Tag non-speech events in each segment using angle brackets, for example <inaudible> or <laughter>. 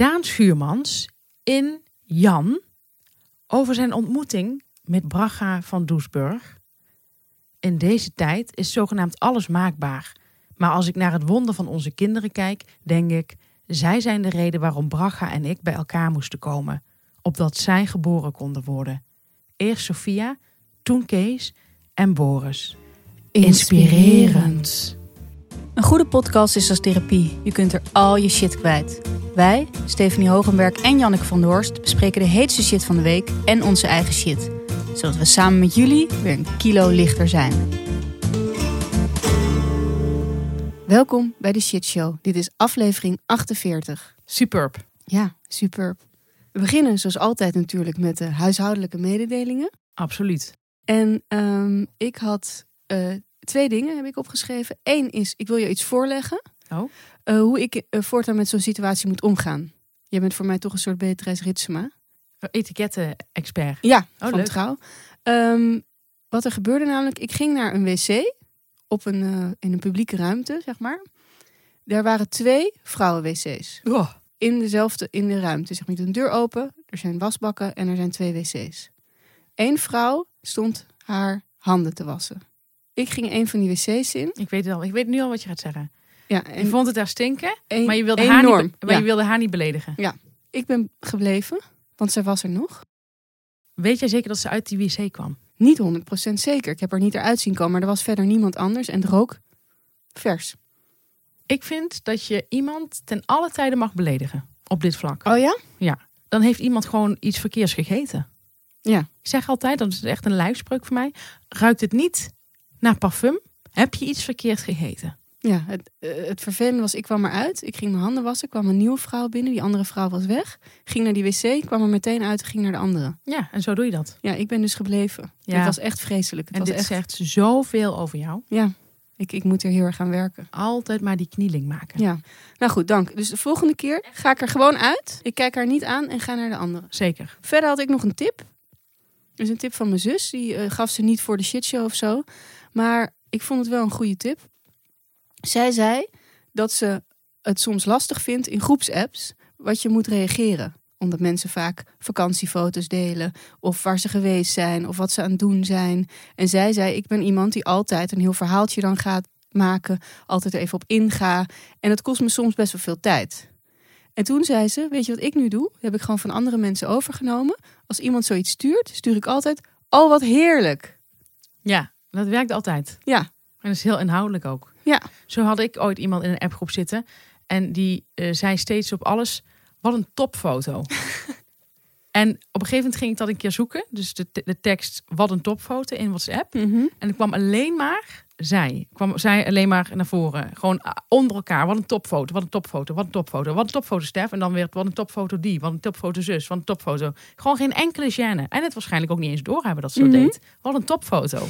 Daan Schuurmans in Jan over zijn ontmoeting met Braga van Doesburg. In deze tijd is zogenaamd alles maakbaar. Maar als ik naar het wonder van onze kinderen kijk, denk ik, zij zijn de reden waarom Braga en ik bij elkaar moesten komen, opdat zij geboren konden worden. Eerst Sophia, toen Kees en Boris. Inspirerend. Een goede podcast is als therapie. Je kunt er al je shit kwijt. Wij, Stephanie Hogenberg en Janneke van Doorst, bespreken de heetste shit van de week en onze eigen shit. Zodat we samen met jullie weer een kilo lichter zijn. Welkom bij de Shit Show. Dit is aflevering 48. Superb. Ja, superb. We beginnen zoals altijd natuurlijk met de huishoudelijke mededelingen. Absoluut. En ehm, ik had eh, twee dingen heb ik opgeschreven. Eén is, ik wil je iets voorleggen. Oh. Eh, hoe ik eh, voortaan met zo'n situatie moet omgaan. Jij bent voor mij toch een soort Beatrice Ritsema. Etiketten-expert. Ja, Oh, van leuk. trouw. Ehm, wat er gebeurde namelijk, ik ging naar een wc op een, eh, in een publieke ruimte, zeg maar. Daar waren twee vrouwen-wc's. Oh. In dezelfde, in de ruimte. Zeg maar, je doet een deur open, er zijn wasbakken en er zijn twee wc's. Eén vrouw stond haar handen te wassen. Ik ging een van die wc's in. Ik weet het al. Ik weet nu al wat je gaat zeggen. Ja, Je vond het daar stinken, een- maar je wilde, haar niet, maar Ja. je wilde haar niet beledigen. Ik ben gebleven, want zij was er nog. Weet jij zeker dat ze uit die wc kwam? Niet 100% zeker. Ik heb er niet eruit zien komen, maar er was verder niemand anders en het rook vers. Ik vind dat je iemand ten alle tijde mag beledigen op dit vlak. Oh ja? Dan heeft iemand gewoon iets verkeers gegeten. Ja. Ik zeg altijd, dat is echt een lijfspreuk voor mij. Ruikt het niet naar parfum? Heb je iets verkeerd gegeten? Ja, het, eh, het vervelende was, ik kwam eruit. Ik ging mijn handen wassen. kwam een nieuwe vrouw binnen. Die andere vrouw was weg. Ging naar die wc, kwam er meteen uit en ging naar de andere. Ja, en zo doe je dat. Ja, ik ben dus gebleven. Ja. Het was echt vreselijk. Het en was dit echt, zegt zoveel over jou. Ja, ik, ik moet er heel erg aan werken. Altijd maar die knieling maken. Ja. Nou goed, dank. Dus de volgende keer ga ik er gewoon uit. Ik kijk haar niet aan en ga naar de andere. Zeker. Verder had ik nog een tip. Dus een tip van mijn zus. Die eh, gaf ze niet voor de shitshow of zo. Maar ik vond het wel een goede tip. Zij zei dat ze het soms lastig vindt in groepsapps wat je moet reageren. Omdat mensen vaak vakantiefoto's delen. Of waar ze geweest zijn. Of wat ze aan het doen zijn. En zij zei, ik ben iemand die altijd een heel verhaaltje dan gaat maken. Altijd even op inga. En het kost me soms best wel veel tijd. En toen zei ze, weet je wat ik nu doe? Dat heb ik gewoon van andere mensen overgenomen. Als iemand zoiets stuurt, stuur ik altijd, oh wat heerlijk. Ja, dat werkt altijd. Ja, En dat is heel inhoudelijk ook. Ja. Zo had ik ooit iemand in een appgroep zitten. En die eh, zei steeds op alles, wat een topfoto. <laughs> en op een gegeven moment ging ik dat een keer zoeken. Dus de, de tekst, wat een topfoto in WhatsApp. En er kwam alleen maar zij. Kwam zij alleen maar naar voren. Gewoon ah, onder elkaar. Wat een topfoto, wat een topfoto, wat een topfoto. Wat een topfoto, Stef. En dan weer wat een topfoto die. Wat een topfoto zus, wat een topfoto. Gewoon geen enkele gêne. En het waarschijnlijk ook niet eens doorhebben dat ze Mhm. dat deed. Wat een topfoto.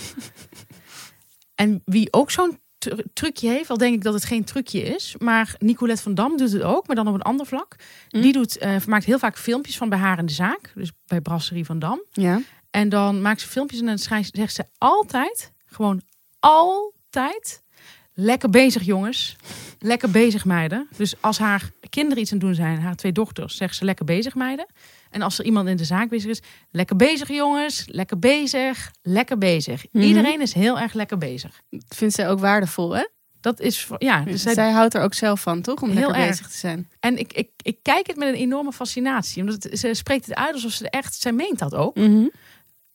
<laughs> en wie ook zo'n tru- trucje heeft, al denk ik dat het geen trucje is. Maar Nicolette van Dam doet het ook, maar dan op een ander vlak. Mhm. Die doet, eh, maakt heel vaak filmpjes van bij haar in de zaak. Dus bij Brasserie van Dam. Ja. En dan maakt ze filmpjes en dan zegt ze altijd, gewoon altijd, lekker bezig jongens. Lekker bezig meiden. Dus als haar kinderen iets aan het doen zijn, haar twee dochters, zegt ze lekker bezig meiden. En als er iemand in de zaak bezig is, lekker bezig jongens, lekker bezig, lekker bezig. Mhm. Iedereen is heel erg lekker bezig. Dat vindt zij ook waardevol, hè? Dat is, ja, dus zij- zij, houdt er ook zelf van, toch? Om Heel lekker erg. bezig te zijn. en ik, ik, ik kijk het met een enorme fascinatie. Omdat het- ze spreekt het uit alsof ze echt, zij meent dat ook.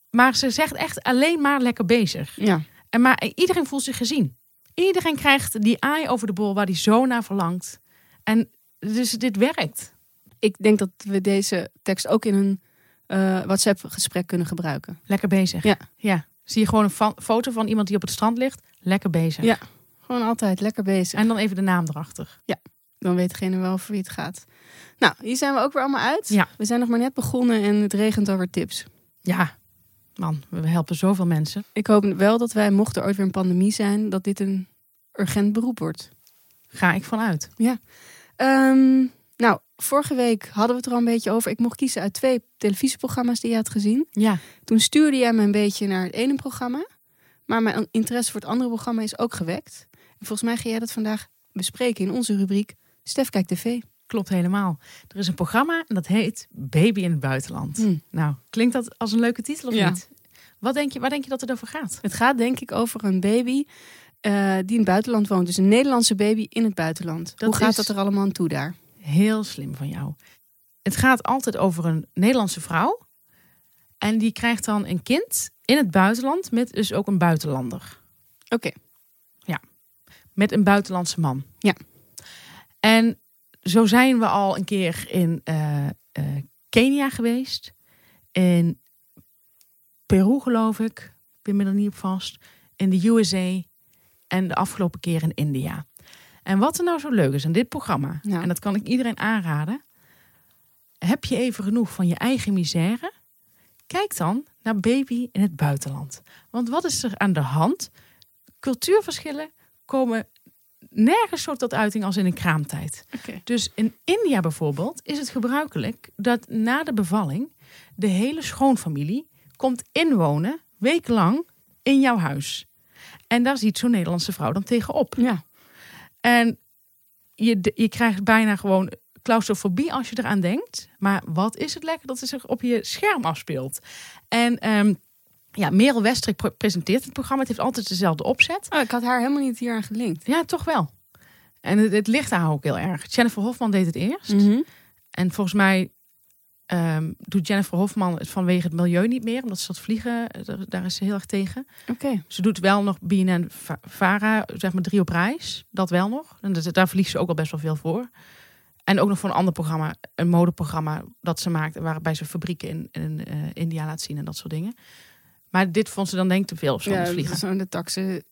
Maar ze zegt echt alleen maar lekker bezig. Ja. En maar iedereen voelt zich gezien. Iedereen krijgt die aai over de bol waar die zo naar verlangt. En dus dit werkt. Ik denk dat we deze tekst ook in een eh, WhatsApp-gesprek kunnen gebruiken. Lekker bezig. Ja. ja. Zie je gewoon een foto van iemand die op het strand ligt. Lekker bezig. Ja. Gewoon altijd lekker bezig. En dan even de naam erachter. Dan weet degene wel voor wie het gaat. Nou, hier zijn we ook weer allemaal uit. Ja. We zijn nog maar net begonnen en het regent over tips. Ja, man, we helpen zoveel mensen. Ik hoop wel dat wij, mocht er ooit weer een pandemie zijn, dat dit een urgent beroep wordt. Ga ik vanuit. Ehm, nou, vorige week hadden we het er al een beetje over. Ik mocht kiezen uit twee televisieprogramma's die je had gezien. Ja, Toen stuurde jij me een beetje naar het ene programma. Maar mijn interesse voor het andere programma is ook gewekt. En volgens mij ga jij dat vandaag bespreken in onze rubriek Stef kijkt tv. Klopt helemaal. Er is een programma en dat heet Baby in het buitenland. Hmm. Nou, klinkt dat als een leuke titel of Ja. niet? Wat denk je, waar denk je dat het over gaat? Het gaat denk ik over een baby eh, die in het buitenland woont. Dus een Nederlandse baby in het buitenland. Dat Hoe gaat is- dat er allemaal aan toe daar? Heel slim van jou. Het gaat altijd over een Nederlandse vrouw. En die krijgt dan een kind in het buitenland met dus ook een buitenlander. Oké. Met een buitenlandse man. Ja. En zo zijn we al een keer in eh, eh, Kenia geweest. In Peru geloof ik. Ik ben me er niet op vast. In de USA. En de afgelopen keer in India. En wat er nou zo leuk is aan dit programma. Ja. En dat kan ik iedereen aanraden. Heb je even genoeg van je eigen misère? Kijk dan naar Baby in het buitenland. Want wat is er aan de hand? Cultuurverschillen komen nergens zo tot uiting als in een kraamtijd. Dus in India bijvoorbeeld is het gebruikelijk dat na de bevalling de hele schoonfamilie komt inwonen, wekenlang, in jouw huis. En daar ziet zo'n Nederlandse vrouw dan tegenop. Ja. En je, je krijgt bijna gewoon claustrofobie als je eraan denkt. Maar wat is het lekker dat het zich op je scherm afspeelt. En ehm, ja, Merel Westrik pre- presenteert het programma. Het heeft altijd dezelfde opzet. Oh, ik had haar helemaal niet hier aan gelinkt. Ja, toch wel. En het, het ligt haar ook heel erg. Jennifer Hofman deed het eerst. Mhm. En volgens mij ehm, doet Jennifer Hofman het vanwege het milieu niet meer. Omdat ze dat vliegen, eh, daar, is ze heel erg tegen. Oké. Ze doet wel nog BNN Va- Vara, zeg maar drie op reis. Dat wel nog. En dat- daar vliegt ze ook al best wel veel voor. En ook nog voor een ander programma, een modeprogramma dat ze maakt. Waarbij ze fabrieken in, in eh, India laat zien en dat soort dingen. Maar dit vond ze dan denk ik te veel of zo Ja, vliegen. zo'n de taxen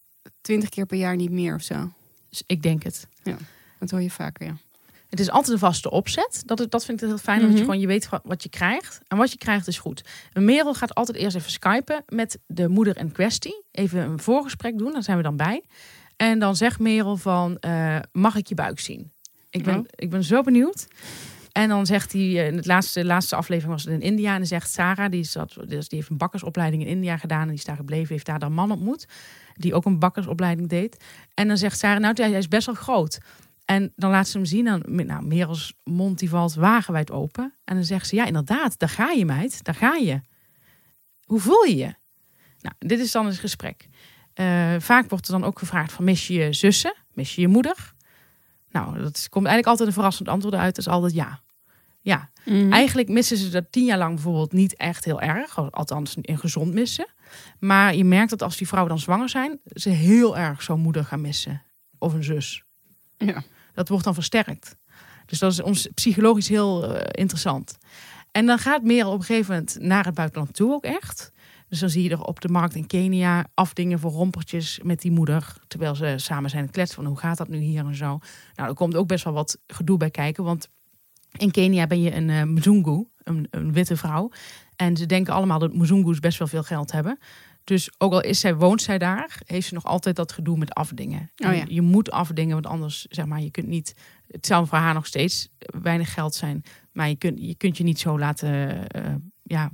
twintig keer per jaar niet meer of zo. Dus ik denk het. Dat hoor je vaker, ja. Het is altijd een vaste opzet. Dat, dat vind ik heel fijn. Dat je Mhm. gewoon je weet wat- je krijgt. En wat je krijgt is goed. Merel gaat altijd eerst even skypen met de moeder in kwestie. Even een voorgesprek doen. Daar zijn we dan bij. En dan zegt Merel van, eh, mag ik je buik zien? Ik ben, Oh. ik ben zo benieuwd. En dan zegt hij, eh, in het laatste, laatste aflevering was het in India. En dan zegt Sarah, die, zat, die heeft een bakkersopleiding in India gedaan. En die is daar gebleven, heeft daar dan man ontmoet. Die ook een bakkersopleiding deed. En dan zegt Sarah, nou hij is best wel groot. En dan laat ze hem zien. En nou, Merels mond die valt wagenwijd open. En dan zegt ze, ja inderdaad, daar ga je meid. Daar ga je. Hoe voel je je? Nou, dit is dan het gesprek. Eh, vaak wordt er dan ook gevraagd van, mis je je zussen? Mis je je moeder? Nou, dat komt eigenlijk altijd een verrassend antwoord uit. Dat is altijd ja. Ja, Mhm. Eigenlijk missen ze dat tien jaar lang bijvoorbeeld niet echt heel erg. Althans, in gezond missen. Maar je merkt dat als die vrouwen dan zwanger zijn, ze heel erg zo'n moeder gaan missen. Of een zus. Ja. Dat wordt dan versterkt. Dus dat is ons psychologisch heel eh, interessant. En dan gaat Merel op een gegeven moment naar het buitenland toe ook echt. Dus dan zie je er op de markt in Kenia afdingen voor rompertjes met die moeder. Terwijl ze samen zijn kletsen van hoe gaat dat nu hier en zo. Nou, er komt ook best wel wat gedoe bij kijken. Want in Kenia ben je een eh Mzungu, een, een witte vrouw. En ze denken allemaal dat Mzungus best wel veel geld hebben. Dus ook al is zij, woont zij daar, heeft ze nog altijd dat gedoe met afdingen. Oh ja. Je moet afdingen, want anders zeg maar, je kunt niet. Het zou voor haar nog steeds weinig geld zijn, maar je kunt je, kunt je niet zo laten. eh, ja,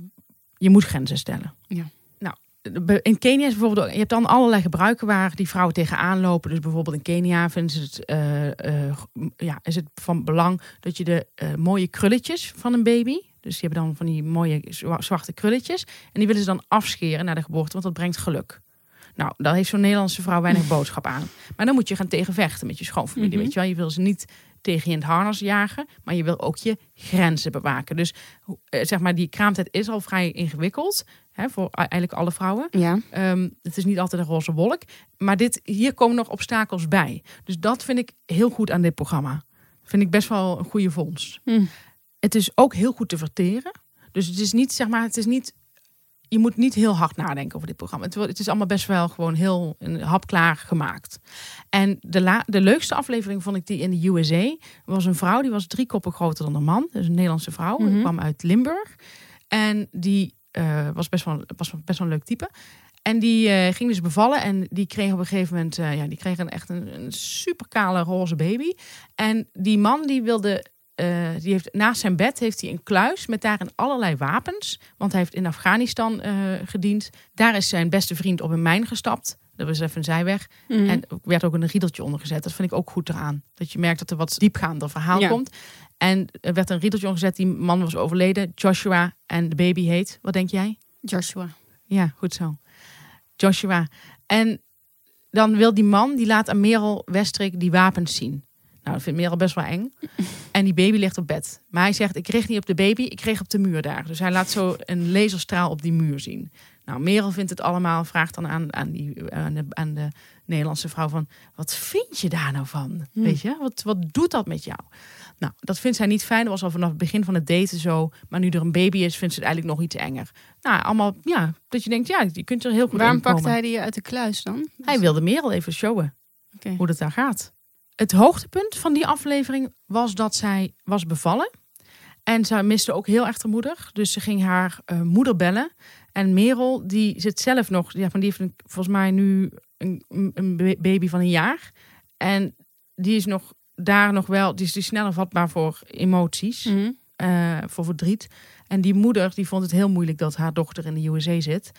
je moet grenzen stellen. Ja. Nou, in Kenia is bijvoorbeeld ook, je hebt dan allerlei gebruiken waar die vrouwen tegenaan lopen. Dus bijvoorbeeld in Kenia vinden ze het, eh, eh, ja, is het van belang dat je de mooie krulletjes van een baby, dus die hebben dan van die mooie zwa- zwarte krulletjes, en die willen ze dan afscheren na de geboorte, want dat brengt geluk. Nou, daar heeft zo'n Nederlandse vrouw weinig <laughs> boodschap aan. Maar dan moet je gaan tegenvechten met je schoonfamilie. Mhm. Weet je wel, je wil ze niet tegen je in het harnas jagen, maar je wil ook je grenzen bewaken. Dus eh, zeg maar, die kraamtijd is al vrij ingewikkeld hè, voor eigenlijk alle vrouwen. Ja. Ehm, het is niet altijd een roze wolk. Maar dit, hier komen nog obstakels bij. Dus dat vind ik heel goed aan dit programma. Vind ik best wel een goede vondst. Hm. Het is ook heel goed te verteren. Dus het is niet, zeg maar, het is niet. Je moet niet heel hard nadenken over dit programma. Het, is allemaal best wel gewoon heel hapklaar gemaakt. En de, la, de leukste aflevering vond ik die in de USA. Was een vrouw die was drie koppen groter dan een man. Dus een Nederlandse vrouw. Die Mhm. kwam uit Limburg. En die eh, was, best wel, was best wel een leuk type. En die eh, ging dus bevallen. En die kreeg op een gegeven moment... eh, ja, die kreeg een, echt een, een super kale roze baby. En die man die wilde... eh, die heeft, naast zijn bed heeft hij een kluis met daarin allerlei wapens. Want hij heeft in Afghanistan eh, gediend. Daar is zijn beste vriend op een mijn gestapt. Dat was even een zijweg. Mhm. En er werd ook een riedeltje onder gezet. Dat vind ik ook goed eraan. Dat je merkt dat er wat diepgaander verhaal Ja. komt. En er werd een riedeltje omgezet. Die man was overleden. Joshua en de baby heet. Wat denk jij? Joshua. Ja, goed zo. Joshua. En dan wil die man, die laat aan Merel Westrik die wapens zien. Nou, dat vindt Merel best wel eng. <laughs> En die baby ligt op bed. Maar hij zegt, ik kreeg niet op de baby, ik kreeg op de muur daar. Dus hij laat zo een laserstraal op die muur zien. Nou, Merel vindt het allemaal, vraagt dan aan, aan, die, aan, de, aan de Nederlandse vrouw van... wat vind je daar nou van? Hmm. Weet je, wat, wat doet dat met jou? Nou, dat vindt zij niet fijn. Dat was al vanaf het begin van het daten zo. Maar nu er een baby is, vindt ze het eigenlijk nog iets enger. Nou, allemaal, ja, dat je denkt, ja, je kunt er heel goed Waarom in komen. pakte hij die uit de kluis dan? Hij wilde Merel even showen hoe dat daar gaat. Het hoogtepunt van die aflevering was dat zij was bevallen. En zij miste ook heel erg de moeder. Dus ze ging haar eh, moeder bellen. En Merel, die zit zelf nog... Ja, die heeft een- volgens mij nu een, een ba- baby van een jaar. En die is nog daar nog wel... Die is, die is sneller vatbaar voor emoties. Mhm. eh, voor verdriet. En die moeder die vond het heel moeilijk dat haar dochter in de USA zit.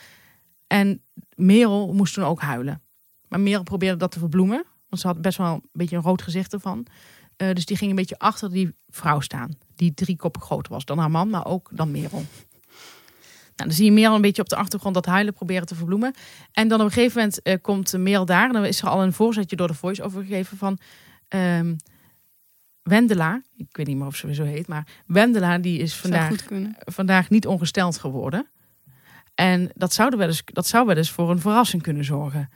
En Merel moest toen ook huilen. Maar Merel probeerde dat te verbloemen. Want ze had best wel een beetje een rood gezicht ervan. Eh, dus die ging een beetje achter die vrouw staan. Die drie koppen groter was dan haar man, maar ook dan Merel. Nou, dan zie je Merel een beetje op de achtergrond dat huilen proberen te verbloemen. En dan op een gegeven moment eh, komt Merel daar. En dan is er al een voorzetje door de voice overgegeven van... ehm Wendela, ik weet niet meer of ze zo heet, maar Wendela die is vandaag, vandaag niet ongesteld geworden. En dat zou, er wel eens, dat zou wel eens voor een verrassing kunnen zorgen.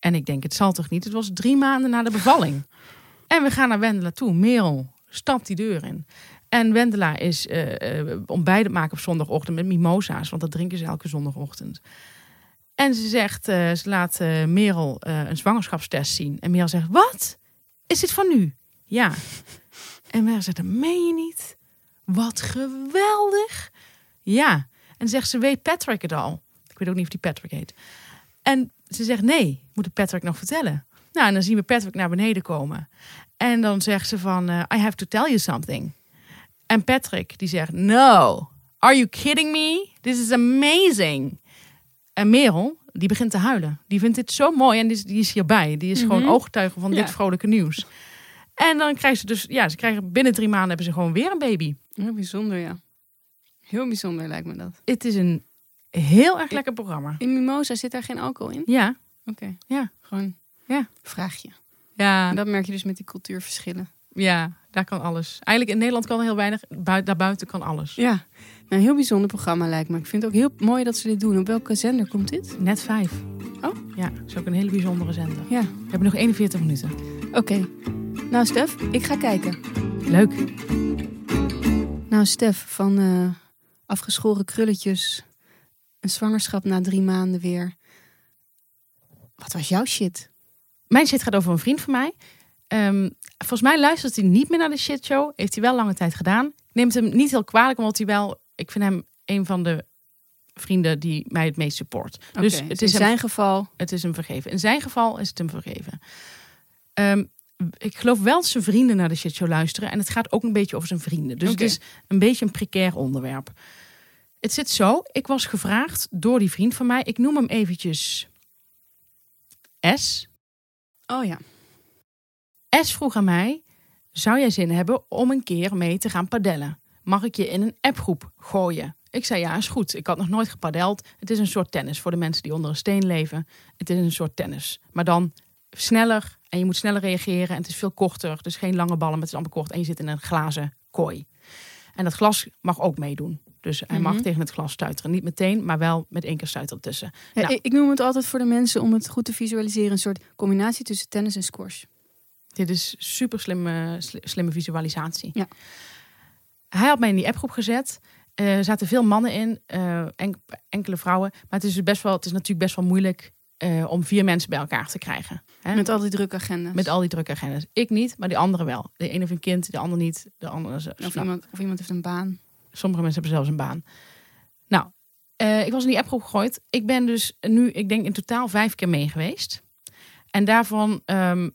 En ik denk, het zal toch niet? Het was drie maanden na de bevalling. <laughs> en we gaan naar Wendela toe. Merel stapt die deur in. En Wendela is eh eh, ontbijt maken op zondagochtend met mimosa's. Want dat drinken ze elke zondagochtend. En ze zegt, eh, ze laat eh, Merel een zwangerschapstest zien. En Merel zegt, wat? Is dit van nu? Ja. En Merel zegt, dat meen je niet? Wat geweldig. Ja. En zegt ze, weet Patrick het al? Ik weet ook niet of die Patrick heet. En ze zegt, nee, moet ik Patrick nog vertellen? Nou, en dan zien we Patrick naar beneden komen. En dan zegt ze van, eh, I have to tell you something. En Patrick, die zegt, no, are you kidding me? This is amazing. En Merel, die begint te huilen. Die vindt dit zo mooi en die is, die is hierbij. Die is gewoon Mhm. ooggetuige van Ja. dit vrolijke nieuws. En dan krijgen ze dus, ja, ze krijgen binnen drie maanden hebben ze gewoon weer een baby. Heel bijzonder, ja. Heel bijzonder lijkt me dat. Het is een heel erg lekker programma. In Mimosa zit daar geen alcohol in? Ja, Oké. Ja. Gewoon Ja. vraagje. ja, En dat merk je dus met die cultuurverschillen. ja, daar kan alles. Eigenlijk in Nederland kan er heel weinig, bui- daarbuiten kan alles. Ja. Nou, een heel bijzonder programma lijkt me. Ik vind het ook heel mooi dat ze dit doen. Op welke zender komt dit? Net vijf. Oh. Ja, dat is ook een hele bijzondere zender. Ja. We hebben nog 41 minuten. Oké. Nou, Stef, ik ga kijken. Leuk. Nou, Stef, van eh, afgeschoren krulletjes, een zwangerschap na drie maanden weer. Wat was jouw shit? Mijn shit gaat over een vriend van mij. Ehm, volgens mij luistert hij niet meer naar de shitshow. Heeft hij wel lange tijd gedaan. Ik neem het hem niet heel kwalijk, omdat hij wel... Ik vind hem een van de vrienden die mij het meest support. dus Oké, het in is, hem, zijn geval. het is hem vergeven. In zijn geval is het hem vergeven. Ehm, ik geloof wel dat zijn vrienden naar de shitshow luisteren. En het gaat ook een beetje over zijn vrienden. Dus het is een beetje een precair onderwerp. Het zit zo. Ik was gevraagd door die vriend van mij. Ik noem hem eventjes S. Oh ja. S vroeg aan mij: Zou jij zin hebben om een keer mee te gaan padellen? Mag ik je in een appgroep gooien? Ik zei ja, is goed. Ik had nog nooit gepadeld. Het is een soort tennis voor de mensen die onder een steen leven. Het is een soort tennis. Maar dan sneller en je moet sneller reageren. En het is veel korter. Dus geen lange ballen, maar het is allemaal kort. En je zit in een glazen kooi. En dat glas mag ook meedoen. Dus hij mag Mhm. tegen het glas stuiteren. Niet meteen, maar wel met één keer stuiter tussen. Ja, Nou. ik, noem het altijd voor de mensen om het goed te visualiseren. Een soort combinatie tussen tennis en squash. Dit is super slimme, sli- slimme visualisatie. Ja. Hij had mij in die appgroep gezet. Eh, er zaten veel mannen in, eh, enk- enkele vrouwen. Maar het is, dus best wel, het is natuurlijk best wel moeilijk eh, om vier mensen bij elkaar te krijgen. Hè? Met al die drukke agenda's. Met al die drukke agendas. Ik niet, maar die anderen wel. De ene heeft een kind, de ander niet. De andere, is- of, iemand, of iemand heeft een baan. Sommige mensen hebben zelfs een baan. Nou, eh, ik was in die appgroep gegooid. Ik ben dus nu, ik denk in totaal vijf keer mee geweest. En daarvan ehm,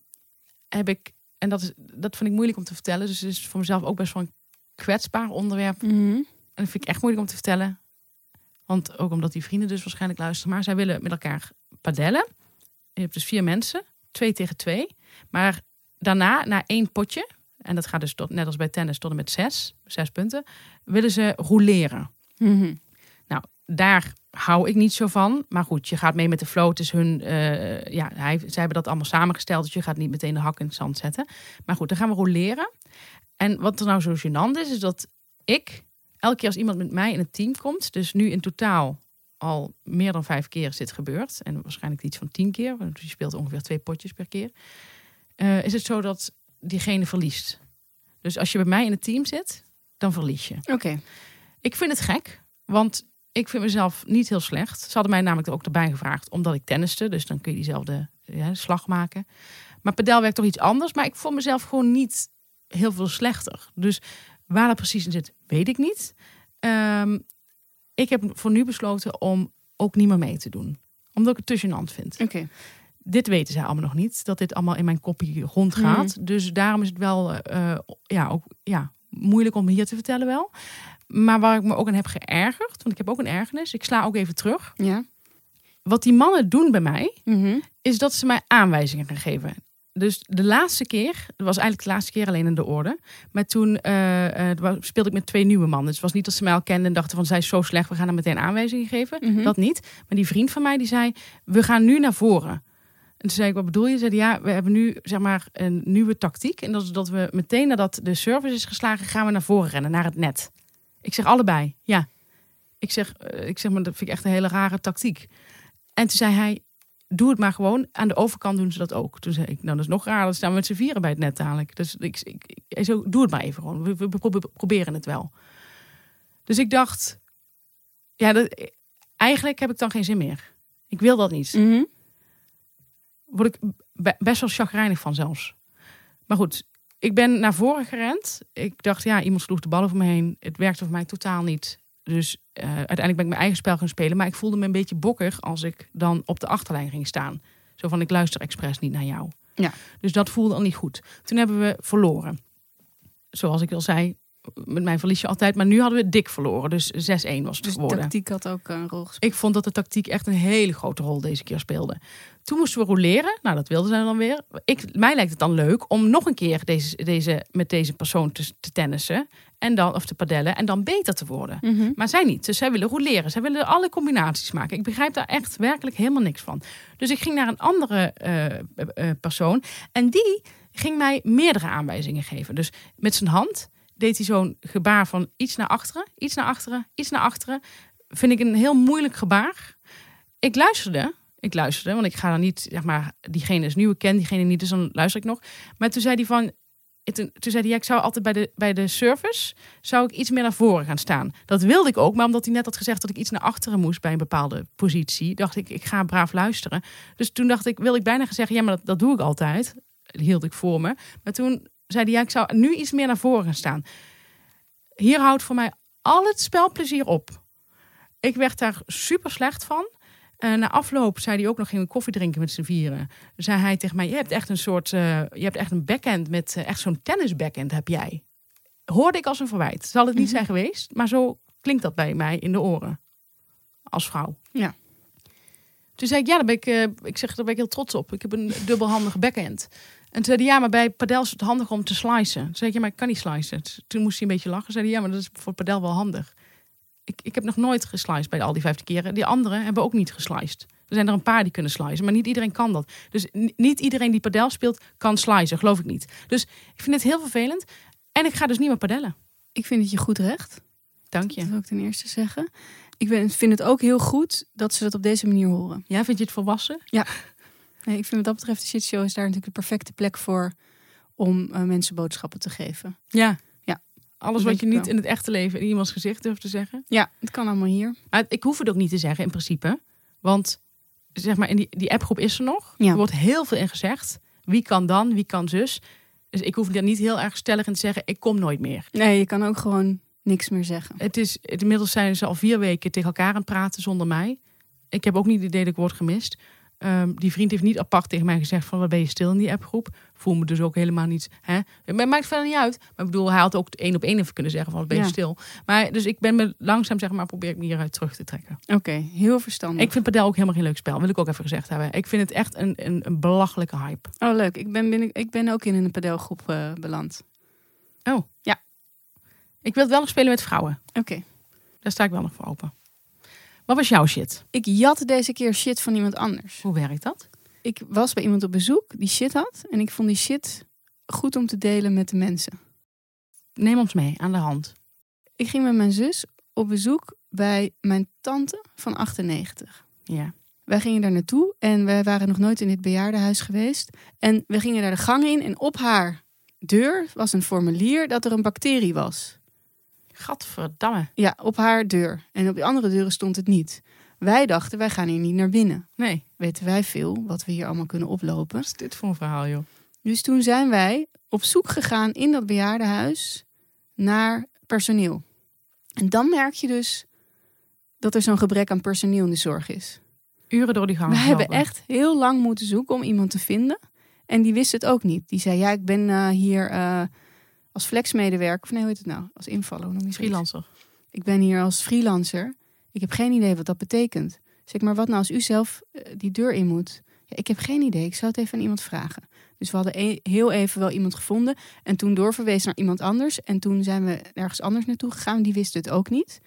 heb ik, en dat, is, dat vind ik moeilijk om te vertellen. Dus het is voor mezelf ook best wel een kwetsbaar onderwerp. Mhm. En dat vind ik echt moeilijk om te vertellen. Want ook omdat die vrienden dus waarschijnlijk luisteren. Maar zij willen met elkaar padellen. Je hebt dus vier mensen. Twee tegen twee. Maar daarna, na één potje. En dat gaat dus tot, net als bij tennis tot en met zes, zes punten, willen ze roleren. Mhm. Daar hou ik niet zo van. Maar goed, je gaat mee met de flow. Het is hun, eh, ja, hij, zij hebben dat allemaal samengesteld. Dus je gaat niet meteen de hak in het zand zetten. Maar goed, dan gaan we roleren. En wat er nou zo gênant is, is dat ik, elke keer als iemand met mij in het team komt, dus nu in totaal al meer dan vijf keer is dit gebeurd. En waarschijnlijk iets van tien keer, want je speelt ongeveer twee potjes per keer. eh, is het zo dat diegene verliest. Dus als je bij mij in het team zit, dan verlies je. Oké. Ik vind het gek, want ik vind mezelf niet heel slecht. Ze hadden mij namelijk ook erbij gevraagd, omdat ik tenniste. Dus dan kun je diezelfde ja, slag maken. Maar padel werkt toch iets anders. Maar ik vond mezelf gewoon niet heel veel slechter. Dus waar dat precies in zit, weet ik niet. Ehm, ik heb voor nu besloten om ook niet meer mee te doen. Omdat ik het te gênant vind. Oké. Dit weten zij allemaal nog niet. Dat dit allemaal in mijn kopie rondgaat. Dus daarom is het wel eh, eh, ja, ook, ja, moeilijk om hier te vertellen wel. Maar waar ik me ook aan heb geërgerd. Want ik heb ook een ergernis. Ik sla ook even terug. Ja. Wat die mannen doen bij mij Mhm. is dat ze mij aanwijzingen gaan geven. Dus de laatste keer, dat was eigenlijk de laatste keer alleen in de orde. Maar toen eh, speelde ik met twee nieuwe mannen. Dus het was niet dat ze mij al kenden en dachten van zij is zo slecht, we gaan haar meteen aanwijzingen geven. Mhm. Dat niet. Maar die vriend van mij die zei, we gaan nu naar voren. En toen zei ik, wat bedoel je? Ze ja, we hebben nu zeg maar een nieuwe tactiek. En dat is dat we meteen nadat de service is geslagen, gaan we naar voren rennen, naar het net. Ik zeg allebei, ja. Ik zeg, eh, ik zeg maar, dat vind ik echt een hele rare tactiek. En toen zei hij, doe het maar gewoon. Aan de overkant doen ze dat ook. Toen zei ik, nou dat is nog raar. Dan staan we met z'n vieren bij het net dadelijk. Dus ik, ik, ik zo, doe het maar even gewoon. We, we probe- proberen het wel. Dus ik dacht, ja, dat, eigenlijk heb ik dan geen zin meer. Ik wil dat niet. Mhm. Word ik be- best wel chagrijnig van zelfs. Maar goed, ik ben naar voren gerend. Ik dacht, ja, iemand sloeg de bal over me heen. Het werkte voor mij totaal niet. Dus eh, uiteindelijk ben ik mijn eigen spel gaan spelen. Maar ik voelde me een beetje bokkig als ik dan op de achterlijn ging staan. Zo van, ik luister expres niet naar jou. Ja. Dus dat voelde al niet goed. Toen hebben we verloren. Zoals ik al zei, met mij verlies je altijd. Maar nu hadden we dik verloren. Dus 6-1 was het Dus de geworden. tactiek had ook een rol gespeeld. Ik vond dat de tactiek echt een hele grote rol deze keer speelde. Toen moesten we roleren. Nou, dat wilden zij dan weer. Ik, mij lijkt het dan leuk om nog een keer deze, deze, met deze persoon te, te tennissen. En dan, of te padellen. En dan beter te worden. Mhm. Maar zij niet. Dus zij willen roleren. Zij willen alle combinaties maken. Ik begrijp daar echt werkelijk helemaal niks van. Dus ik ging naar een andere eh, eh, persoon. En die ging mij meerdere aanwijzingen geven. Dus met zijn hand deed hij zo'n gebaar van iets naar achteren, iets naar achteren, iets naar achteren. Vind ik een heel moeilijk gebaar. Ik luisterde. Ik luisterde, want ik ga dan niet, zeg maar, diegene is nieuw, ken diegene niet, dus dan luister ik nog. Maar toen zei hij van, toen, zei hij, ja, ik zou altijd bij de, bij de service, zou ik iets meer naar voren gaan staan. Dat wilde ik ook, maar omdat hij net had gezegd dat ik iets naar achteren moest bij een bepaalde positie, dacht ik, ik ga braaf luisteren. Dus toen dacht ik, wil ik bijna zeggen, ja, maar dat, dat doe ik altijd. Hield ik voor me. Maar toen zei hij, ja, ik zou nu iets meer naar voren gaan staan. Hier houdt voor mij al het spelplezier op. Ik werd daar super slecht van. Eh, na afloop zei hij ook nog, gingen we koffie drinken met z'n vieren. Zei hij tegen mij, je hebt echt een soort, eh, je hebt echt een backhand met, eh, echt zo'n tennis backhand heb jij. Hoorde ik als een verwijt. Zal het niet zijn geweest, maar zo klinkt dat bij mij in de oren. Als vrouw. Ja. Toen zei ik, ja, daar ben ik, ik zeg, daar ben ik heel trots op. Ik heb een dubbelhandige backhand. En toen zei hij, ja, maar bij padel is het handig om te slicen. Toen zei ik, ja, maar ik kan niet slicen. Toen moest hij een beetje lachen. Zei hij, ja, maar dat is voor padel wel handig. Ik, ik heb nog nooit gesliced bij al die vijftig keren. Die anderen hebben ook niet gesliced. Er zijn er een paar die kunnen slicen, maar niet iedereen kan dat. Dus niet iedereen die padel speelt kan slicen, geloof ik niet. Dus ik vind het heel vervelend. En ik ga dus niet meer padellen. Ik vind het je goed recht. Dank Dat je. wil ik ten eerste zeggen. Ik ben, vind het ook heel goed dat ze dat op deze manier horen. Ja, vind je het volwassen? Nee, ik vind wat dat betreft de shitshow is daar natuurlijk de perfecte plek voor om eh, mensen boodschappen te geven. Ja. Alles wat je niet in het echte leven in iemands gezicht durft te zeggen. Ja, het kan allemaal hier. Maar ik hoef het ook niet te zeggen in principe. Want zeg maar, in die, die appgroep is er nog. Ja. Er wordt heel veel in gezegd. Wie kan dan, wie kan zus. Dus ik hoef daar niet heel erg stellig in te zeggen, ik kom nooit meer. Nee, je kan ook gewoon niks meer zeggen. Het is, inmiddels zijn ze al vier weken tegen elkaar aan het praten zonder mij. Ik heb ook niet het idee dat ik word gemist. Ehm, die vriend heeft niet apart tegen mij gezegd van wat ben je stil in die appgroep. Voel me dus ook helemaal niet. Hè? Het maakt verder niet uit. Maar ik bedoel, hij had ook één op één even kunnen zeggen van wat ben je Ja. stil. Maar dus ik ben me langzaam zeg maar probeer ik me hieruit terug te trekken. Oké, heel verstandig. Ik vind padel ook helemaal geen leuk spel. Wil ik ook even gezegd hebben. Ik vind het echt een, een, een belachelijke hype. Oh, leuk. Ik ben, binnen, ik ben ook in een padelgroep eh, beland. Ik wil het wel nog spelen met vrouwen. Oké. Daar sta ik wel nog voor open. Wat was jouw shit? Ik jat deze keer shit van iemand anders. Hoe werkt dat? Ik was bij iemand op bezoek die shit had. En ik vond die shit goed om te delen met de mensen. Neem ons mee aan de hand. Ik ging met mijn zus op bezoek bij mijn tante van 98. Ja. Wij gingen daar naartoe en wij waren nog nooit in dit bejaardenhuis geweest. En we gingen daar de gang in en op haar deur was een formulier dat er een bacterie was. Gadverdamme. Ja, op haar deur. En op de andere deuren stond het niet. Wij dachten, wij gaan hier niet naar binnen. Nee. Weten wij veel wat we hier allemaal kunnen oplopen. Wat is dit voor een verhaal, joh? Dus toen zijn wij op zoek gegaan in dat bejaardenhuis naar personeel. En dan merk je dus dat er zo'n gebrek aan personeel in de zorg is. Uren door die gang. We hebben echt heel lang moeten zoeken om iemand te vinden. En die wist het ook niet. Die zei, ja, ik ben eh, hier eh, als flexmedewerker. Of nee, hoe heet het nou? Als invaller, hoe noem je zoiets? freelancer. Ik ben hier als freelancer. Ik heb geen idee wat dat betekent. Zeg maar, wat nou als u zelf eh, die deur in moet? Ja, ik heb geen idee. Ik zou het even aan iemand vragen. Dus we hadden e- heel even wel iemand gevonden. En toen doorverwezen naar iemand anders. En toen zijn we ergens anders naartoe gegaan. Die wist het ook niet.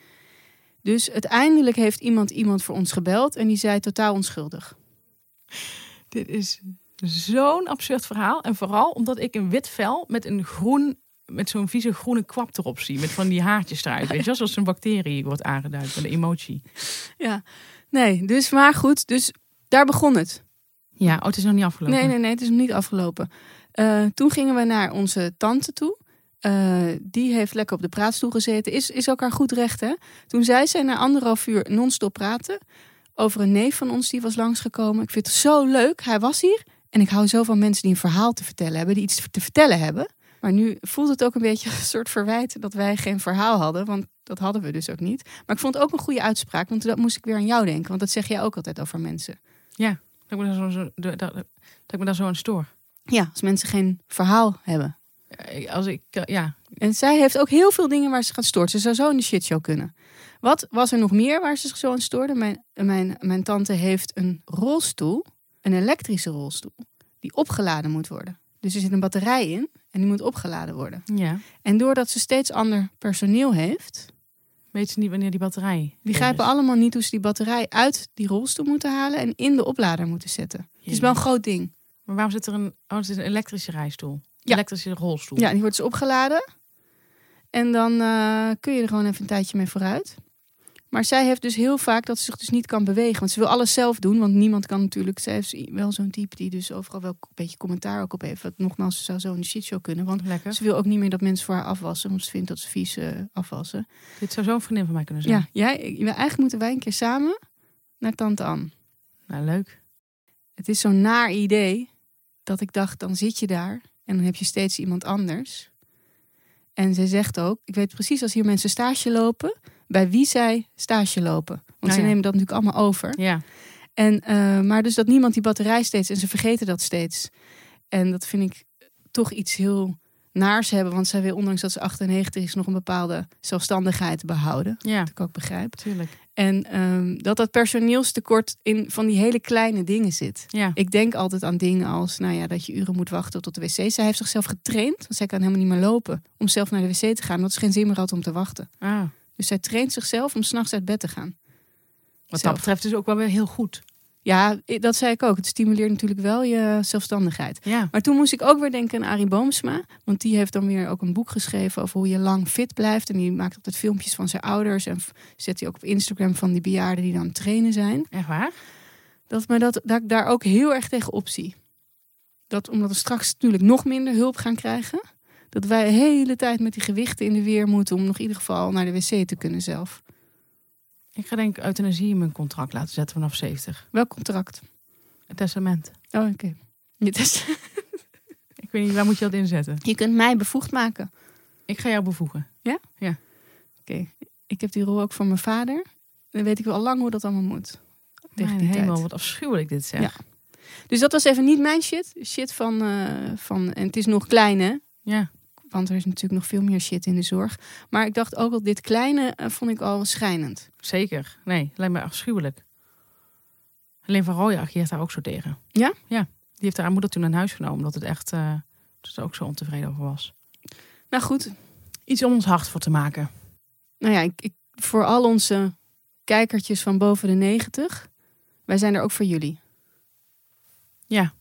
Dus uiteindelijk heeft iemand iemand voor ons gebeld. En die zei totaal onschuldig. Dit is zo'n absurd verhaal. En vooral omdat ik een wit vel met een groen, met zo'n vieze groene kwap erop zie. Met van die haartjes eruit. Weet je, zoals een bacterie wordt aangeduid met een emotie. Ja, nee, dus maar goed. Dus daar begon het. Ja, oh, het is nog niet afgelopen. Nee, nee, nee, het is nog niet afgelopen. Eh, toen gingen we naar onze tante toe. Eh, die heeft lekker op de praatstoel gezeten. Is, is ook haar goed recht, hè? Toen zei zij na anderhalf uur non-stop praten over een neef van ons die was langsgekomen. Ik vind het zo leuk. Hij was hier. En ik hou zo van mensen die een verhaal te vertellen hebben, die iets te vertellen hebben. Maar nu voelt het ook een beetje <laughs> een soort verwijt dat wij geen verhaal hadden. Want dat hadden we dus ook niet. Maar ik vond het ook een goede uitspraak. Want dat moest ik weer aan jou denken. Want dat zeg jij ook altijd over mensen. Dat ik me daar zo, zo, dat, dat ik me daar zo aan stoor. Ja, als mensen geen verhaal hebben. Eh, Als ik, eh, ja, En zij heeft ook heel veel dingen waar ze gaat stoort. Ze zou zo in de shitshow kunnen. Wat was er nog meer waar ze zich zo aan stoorde? Mijn, mijn, mijn tante heeft een rolstoel, een elektrische rolstoel, die opgeladen moet worden. Dus er zit een batterij in en die moet opgeladen worden. ja. En doordat ze steeds ander personeel heeft, Weet ze niet wanneer die batterij. die grijpen allemaal niet hoe ze die batterij uit die rolstoel moeten halen en in de oplader moeten zetten. Het is wel een groot ding. Maar waarom zit er een, oh, het is een elektrische rijstoel? Ja. Elektrische rolstoel. Ja, die wordt dus opgeladen. En dan eh, kun je er gewoon even een tijdje mee vooruit. Maar zij heeft dus heel vaak dat ze zich dus niet kan bewegen. Want ze wil alles zelf doen. Want niemand kan natuurlijk. Zij is wel zo'n type die dus overal wel een beetje commentaar ook op heeft. Wat nogmaals, ze zou zo in de shitshow kunnen. Want Lekker. ze wil ook niet meer dat mensen voor haar afwassen. Want ze vindt dat ze vies eh, afwassen. Dit zou zo'n vriendin van mij kunnen zijn. Ja, jij, eigenlijk moeten wij een keer samen naar Tante Anne. Nou, leuk. Het is zo'n naar idee dat ik dacht, dan zit je daar en dan heb je steeds iemand anders. En zij zegt ook, ik weet precies als hier mensen stage lopen, bij wie zij stage lopen. Want Nou ze ja. nemen dat natuurlijk allemaal over. Ja. En, eh, maar dus dat niemand die batterij steeds, en ze vergeten dat steeds. En dat vind ik toch iets heel naars hebben, want zij wil ondanks dat ze 98 is nog een bepaalde zelfstandigheid behouden. Ja, Wat ik ook begrijp. tuurlijk. En ehm, dat dat personeelstekort in van die hele kleine dingen zit. Ja. Ik denk altijd aan dingen als nou ja, dat je uren moet wachten tot de wc. Zij heeft zichzelf getraind, want zij kan helemaal niet meer lopen. Om zelf naar de wc te gaan, omdat ze geen zin meer had om te wachten. Ah, Dus zij traint zichzelf om s'nachts uit bed te gaan. wat Zelf. dat betreft is ook wel weer heel goed. Ja, dat zei ik ook. Het stimuleert natuurlijk wel je zelfstandigheid. Ja. Maar toen moest ik ook weer denken aan Arie Boomsma. Want die heeft dan weer ook een boek geschreven over hoe je lang fit blijft. En die maakt altijd filmpjes van zijn ouders. En zet hij ook op Instagram van die bejaarden die dan aan het trainen zijn. Echt waar? dat, maar dat, dat ik daar ook heel erg tegen opzie. Dat omdat we straks natuurlijk nog minder hulp gaan krijgen. Dat wij de hele tijd met die gewichten in de weer moeten om nog in ieder geval naar de wc te kunnen zelf. Ik ga denk ik euthanasie in mijn contract laten zetten vanaf 70. Welk contract? Het testament. Oh, oké. Je, test- <laughs> Ik weet niet, waar moet je dat inzetten? je kunt mij bevoegd maken. Ik ga jou bevoegen. Oké. Ik heb die rol ook van mijn vader. Dan weet ik wel al lang hoe dat allemaal moet. Tegen Mijn tijd. wat afschuwelijk dit zeg. Ja. Dus dat was even niet mijn shit. Shit van, eh, van en het is nog klein hè. Ja. Want er is natuurlijk nog veel meer shit in de zorg. Maar ik dacht ook al, dit kleine eh, vond ik al schijnend. zeker. Nee, lijkt me afschuwelijk. Alleen van Rooij ageert daar ook zo tegen. Ja? Ja. Die heeft haar moeder toen aan huis genomen, omdat het echt, dat ze er ook zo ontevreden over was. Nou goed, Iets om ons hart voor te maken. nou ja, ik, ik, voor al onze kijkertjes van boven de 90, wij zijn er ook voor jullie. Ja.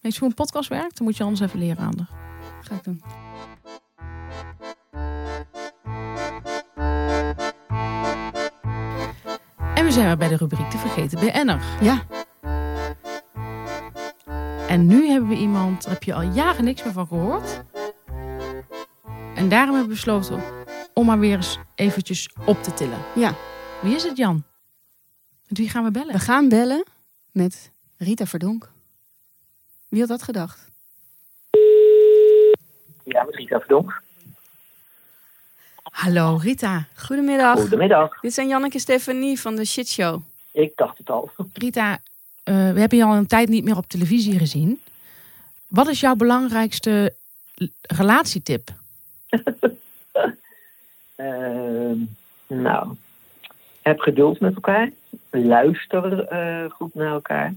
Weet je hoe een podcast werkt? Dan moet je anders even leren aan. Ga ik doen. En we zijn weer bij de rubriek De Vergeten BN'er. Ja, En nu hebben we iemand, daar heb je al jaren niks meer van gehoord. En daarom hebben we besloten om maar weer eens eventjes op te tillen. ja. Wie is het, Jan? Met wie gaan we bellen? We gaan bellen met Rita Verdonk. Wie had dat gedacht? Ja, met Rita Verdonk. Hallo, Rita. Goedemiddag. Goedemiddag. Dit zijn Janneke Stefanie van de Shit Show. Ik dacht het al. Rita, eh, we hebben je al een tijd niet meer op televisie gezien. Wat is jouw belangrijkste relatietip? <laughs> Ehm, nou, heb geduld met elkaar. Luister eh, goed naar elkaar.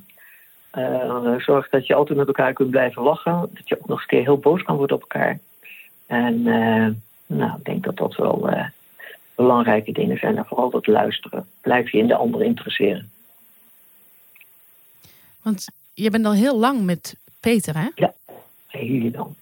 Eh, zorg dat je altijd met elkaar kunt blijven lachen. Dat je ook nog eens een keer heel boos kan worden op elkaar. En eh, nou, ik denk dat dat wel eh, belangrijke dingen zijn. En vooral dat luisteren. Blijf je in de ander interesseren. Want je bent al heel lang met Peter, hè? Hey, jullie dan.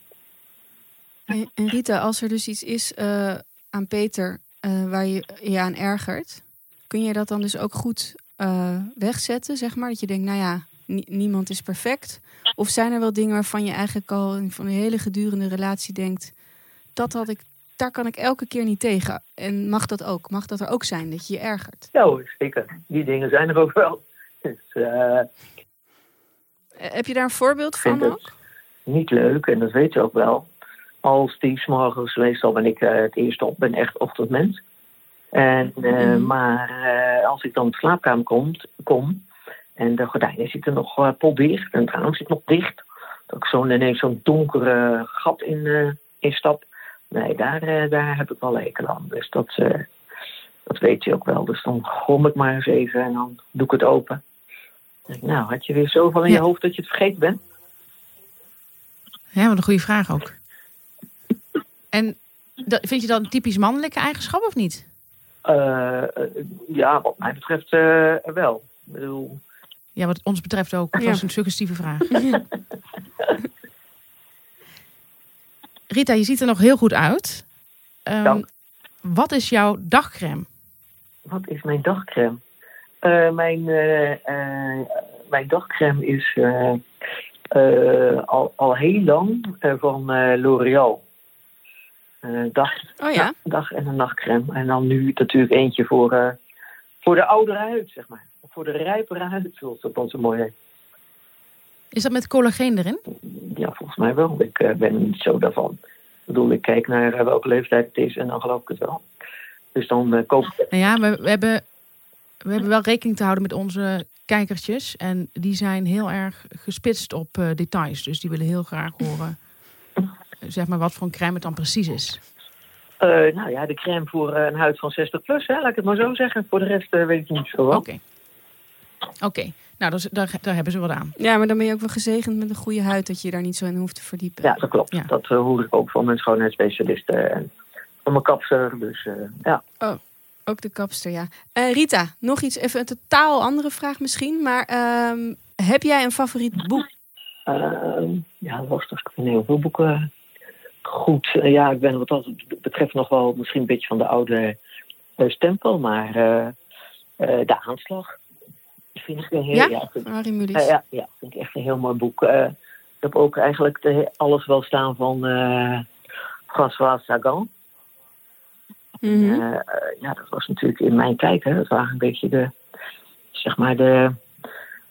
En en Rita, als er dus iets is eh, aan Peter eh, waar je je aan ergert, kun je dat dan dus ook goed eh, wegzetten, zeg maar? Dat je denkt, nou ja, nie- niemand is perfect. Of zijn er wel dingen waarvan je eigenlijk al in- van een hele gedurende relatie denkt, dat had ik, daar kan ik elke keer niet tegen. En mag dat ook? Mag dat er ook zijn dat je je ergert? Ja hoor, zeker. Die dingen zijn er ook wel. <laughs> Dus, eh, Eh, Heb je daar een voorbeeld van ook? niet leuk en dat weet je ook wel. Als die s'morgens, meestal ben ik eh, het eerste op, ben echt ochtendmens. En, Mhm. Maar als ik dan in de slaapkamer kom, kom en de gordijnen zitten nog uh, potdicht en het raam zit nog dicht, dat ik zo'n ineens zo'n donkere gat in, in stap. Nee, daar, eh, daar heb ik wel hekel aan. Dus dat, eh, dat weet je ook wel. Dus dan grom ik maar eens even en dan doe ik het open. Dan Nou, had je weer zoveel in Ja. je hoofd dat je het vergeten bent? Ja, wat een goede vraag ook. En dat, vind je dat een typisch mannelijke eigenschap of niet? Eh, ja, wat mij betreft eh, wel. Ik bedoel, Ja, wat ons betreft ook. Dat Ja. was een suggestieve vraag. <laughs> <laughs> Rita, je ziet er nog heel goed uit. Ehm, Dank. wat is jouw dagcreme? wat is mijn dagcreme? Eh, mijn, eh, eh, mijn dagcreme is eh, eh, al, al heel lang eh, van eh, L'Oreal. Dag, Oh ja? dag en een nachtcreme. En dan nu natuurlijk eentje voor, eh, voor de oudere huid, zeg maar. Voor de rijpere huid, zoals dat dan zo mooi heet. Is dat met collageen erin? Ja, volgens mij wel. Ik eh, ben niet zo daarvan. Ik bedoel, ik kijk naar eh, welke leeftijd het is en dan geloof ik het wel. Dus dan eh, koop ik Nou ja, we, we, hebben, we hebben wel rekening te houden met onze kijkertjes. En die zijn heel erg gespitst op details. Dus die willen heel graag horen zeg maar, wat voor een crème het dan precies is. Nou ja, de crème voor een huid van 60 plus, hè, laat ik het maar zo zeggen. Voor de rest weet ik niet zo Oké. Oké, nou dus, daar, daar hebben ze wat aan. Ja, maar dan ben je ook wel gezegend met een goede huid dat je je daar niet zo in hoeft te verdiepen. Ja, dat klopt. Ja. Dat eh, hoor ik ook van mijn schoonheidsspecialisten en van mijn kapster. Dus eh, ja. Ook de kapster, ja. Eh, Rita, nog iets, even een totaal andere vraag misschien. Maar ehm, heb jij een favoriet boek? Ehm, ja, lastig. Ik vind heel veel boeken goed. Ja, ik ben wat dat betreft nog wel misschien een beetje van de oude stempel. Maar eh, eh, De Aanslag vind ik een heel... Ja? Ja, vind- Harry Mulisch. Ja, vind ik echt een heel mooi boek. Eh, ik heb ook eigenlijk de, alles wel staan van eh, François Sagan. Mhm. Eh, eh, ja, dat was natuurlijk in mijn tijd. Hè, dat waren een beetje de, zeg maar de,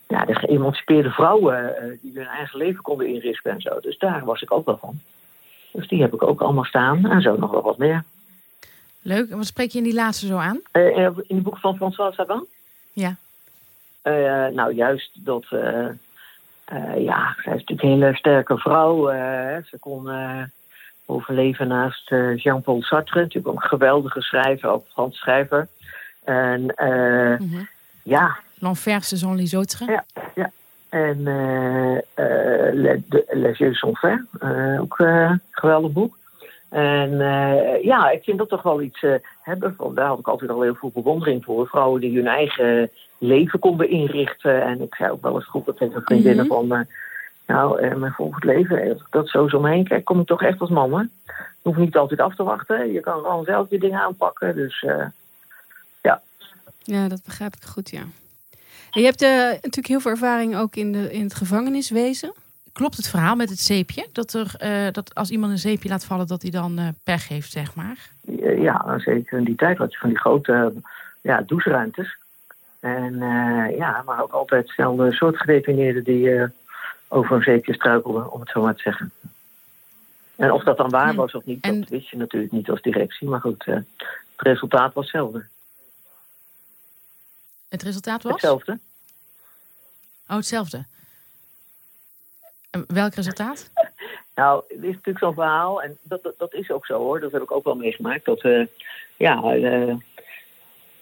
ja, de geëmancipeerde vrouwen eh, die hun eigen leven konden inrichten en zo. Dus daar was ik ook wel van. Dus die heb ik ook allemaal staan en zo nog wel wat meer. Leuk. En wat spreek je in die laatste zo aan? Eh, in het boek van François Sagan? Ja. Eh, nou, juist dat. eh, ja, zij is natuurlijk een hele sterke vrouw. ze kon overleven naast Jean-Paul Sartre. Natuurlijk ook een geweldige schrijver, ook Frans schrijver. En eh, Mhm. ja, L'Enfer saison les autres. Ja. en eh eh Les, Les Yeux sont faits, ook een geweldig boek. En eh, ja, ik vind dat toch wel iets hebben. Van, daar had ik altijd al heel veel bewondering voor. Vrouwen die hun eigen leven konden inrichten. En ik zei ook wel eens goed tegen vriendinnen Mhm. van... eh, nou, eh, mijn volgend leven, als ik dat zo zo omheen kijk, kom ik toch echt als man. Hè? Je hoeft niet altijd af te wachten. Je kan gewoon zelf je dingen aanpakken. Dus eh, Ja, dat begrijp ik goed, ja. En je hebt natuurlijk heel veel ervaring ook in, de, in het gevangeniswezen. Klopt het verhaal met het zeepje? Dat, er, dat als iemand een zeepje laat vallen, dat hij dan eh pech heeft, zeg maar? ja, zeker in die tijd had je van die grote ja, doucheruimtes. En eh, ja, maar ook altijd dezelfde soort gedetineerden die eh, over een zeepje struikelden, om het zo maar te zeggen. En of dat dan waar was of niet, En- dat wist je natuurlijk niet als directie. Maar goed, eh, het resultaat was hetzelfde. Het resultaat was? Hetzelfde. Oh, hetzelfde. En welk resultaat? <laughs> Nou, het is natuurlijk zo'n verhaal, en dat, dat, dat is ook zo hoor, dat heb ik ook wel meegemaakt. Dat ja,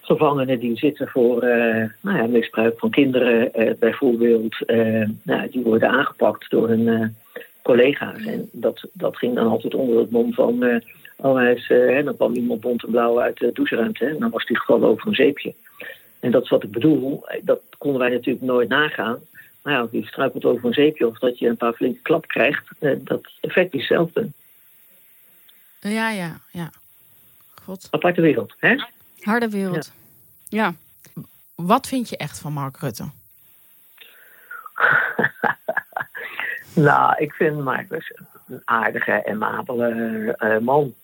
gevangenen die zitten voor eh, nou ja, misbruik van kinderen eh, bijvoorbeeld, eh, nou, die worden aangepakt door hun collega's. En dat, dat ging dan altijd onder het mom van, oh hij is, hè, dan kwam iemand bont en blauw uit de doucheruimte hè, en dan was die gevallen over een zeepje. En dat is wat ik bedoel, dat konden wij natuurlijk nooit nagaan. Maar ja, of je struikelt over een zeepje of dat je een paar flinke klap krijgt, dat effect is hetzelfde. Ja, ja, ja. God. Aparte wereld, hè? Harde wereld. Ja. Wat vind je echt van Mark Rutte? <laughs> Nou, ik vind Marcus een aardige en eh, man.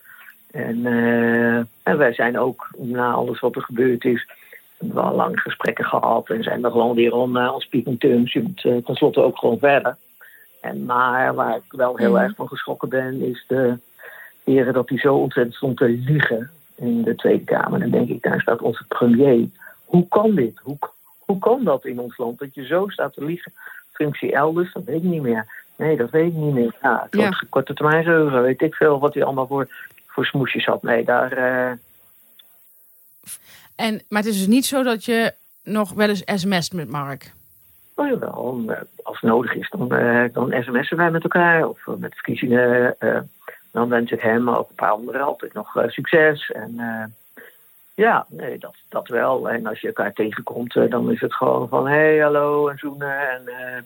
En, eh, en wij zijn ook, na alles wat er gebeurd is, wel lang gesprekken gehad. En zijn er gewoon weer on, uh, on speaking terms. Je moet uh, tenslotte ook gewoon verder. En, maar waar ik wel heel Mhm. erg van geschrokken ben, is de heren dat hij zo ontzettend stond te liegen in de Tweede Kamer. Dan denk ik, daar staat onze premier. Hoe kan dit? Hoe, hoe kan dat in ons land? Dat je zo staat te liegen. Functie elders, dat weet ik niet meer. Nee, dat weet ik niet meer. Ja, het Ja. korte termijn geheugen, weet ik veel wat hij allemaal voor, voor smoesjes had. Nee, daar... eh, En, maar het is dus niet zo dat je nog wel eens sms't met Mark. Nou jawel, als het nodig is, dan, eh, dan sms'en wij met elkaar. Of eh, met verkiezingen. Dan wens ik hem, maar ook een paar anderen altijd nog eh, succes. En eh, ja, nee, dat, dat wel. En als je elkaar tegenkomt, eh, dan is het gewoon van hé, hey, hallo en zoenen. En eh,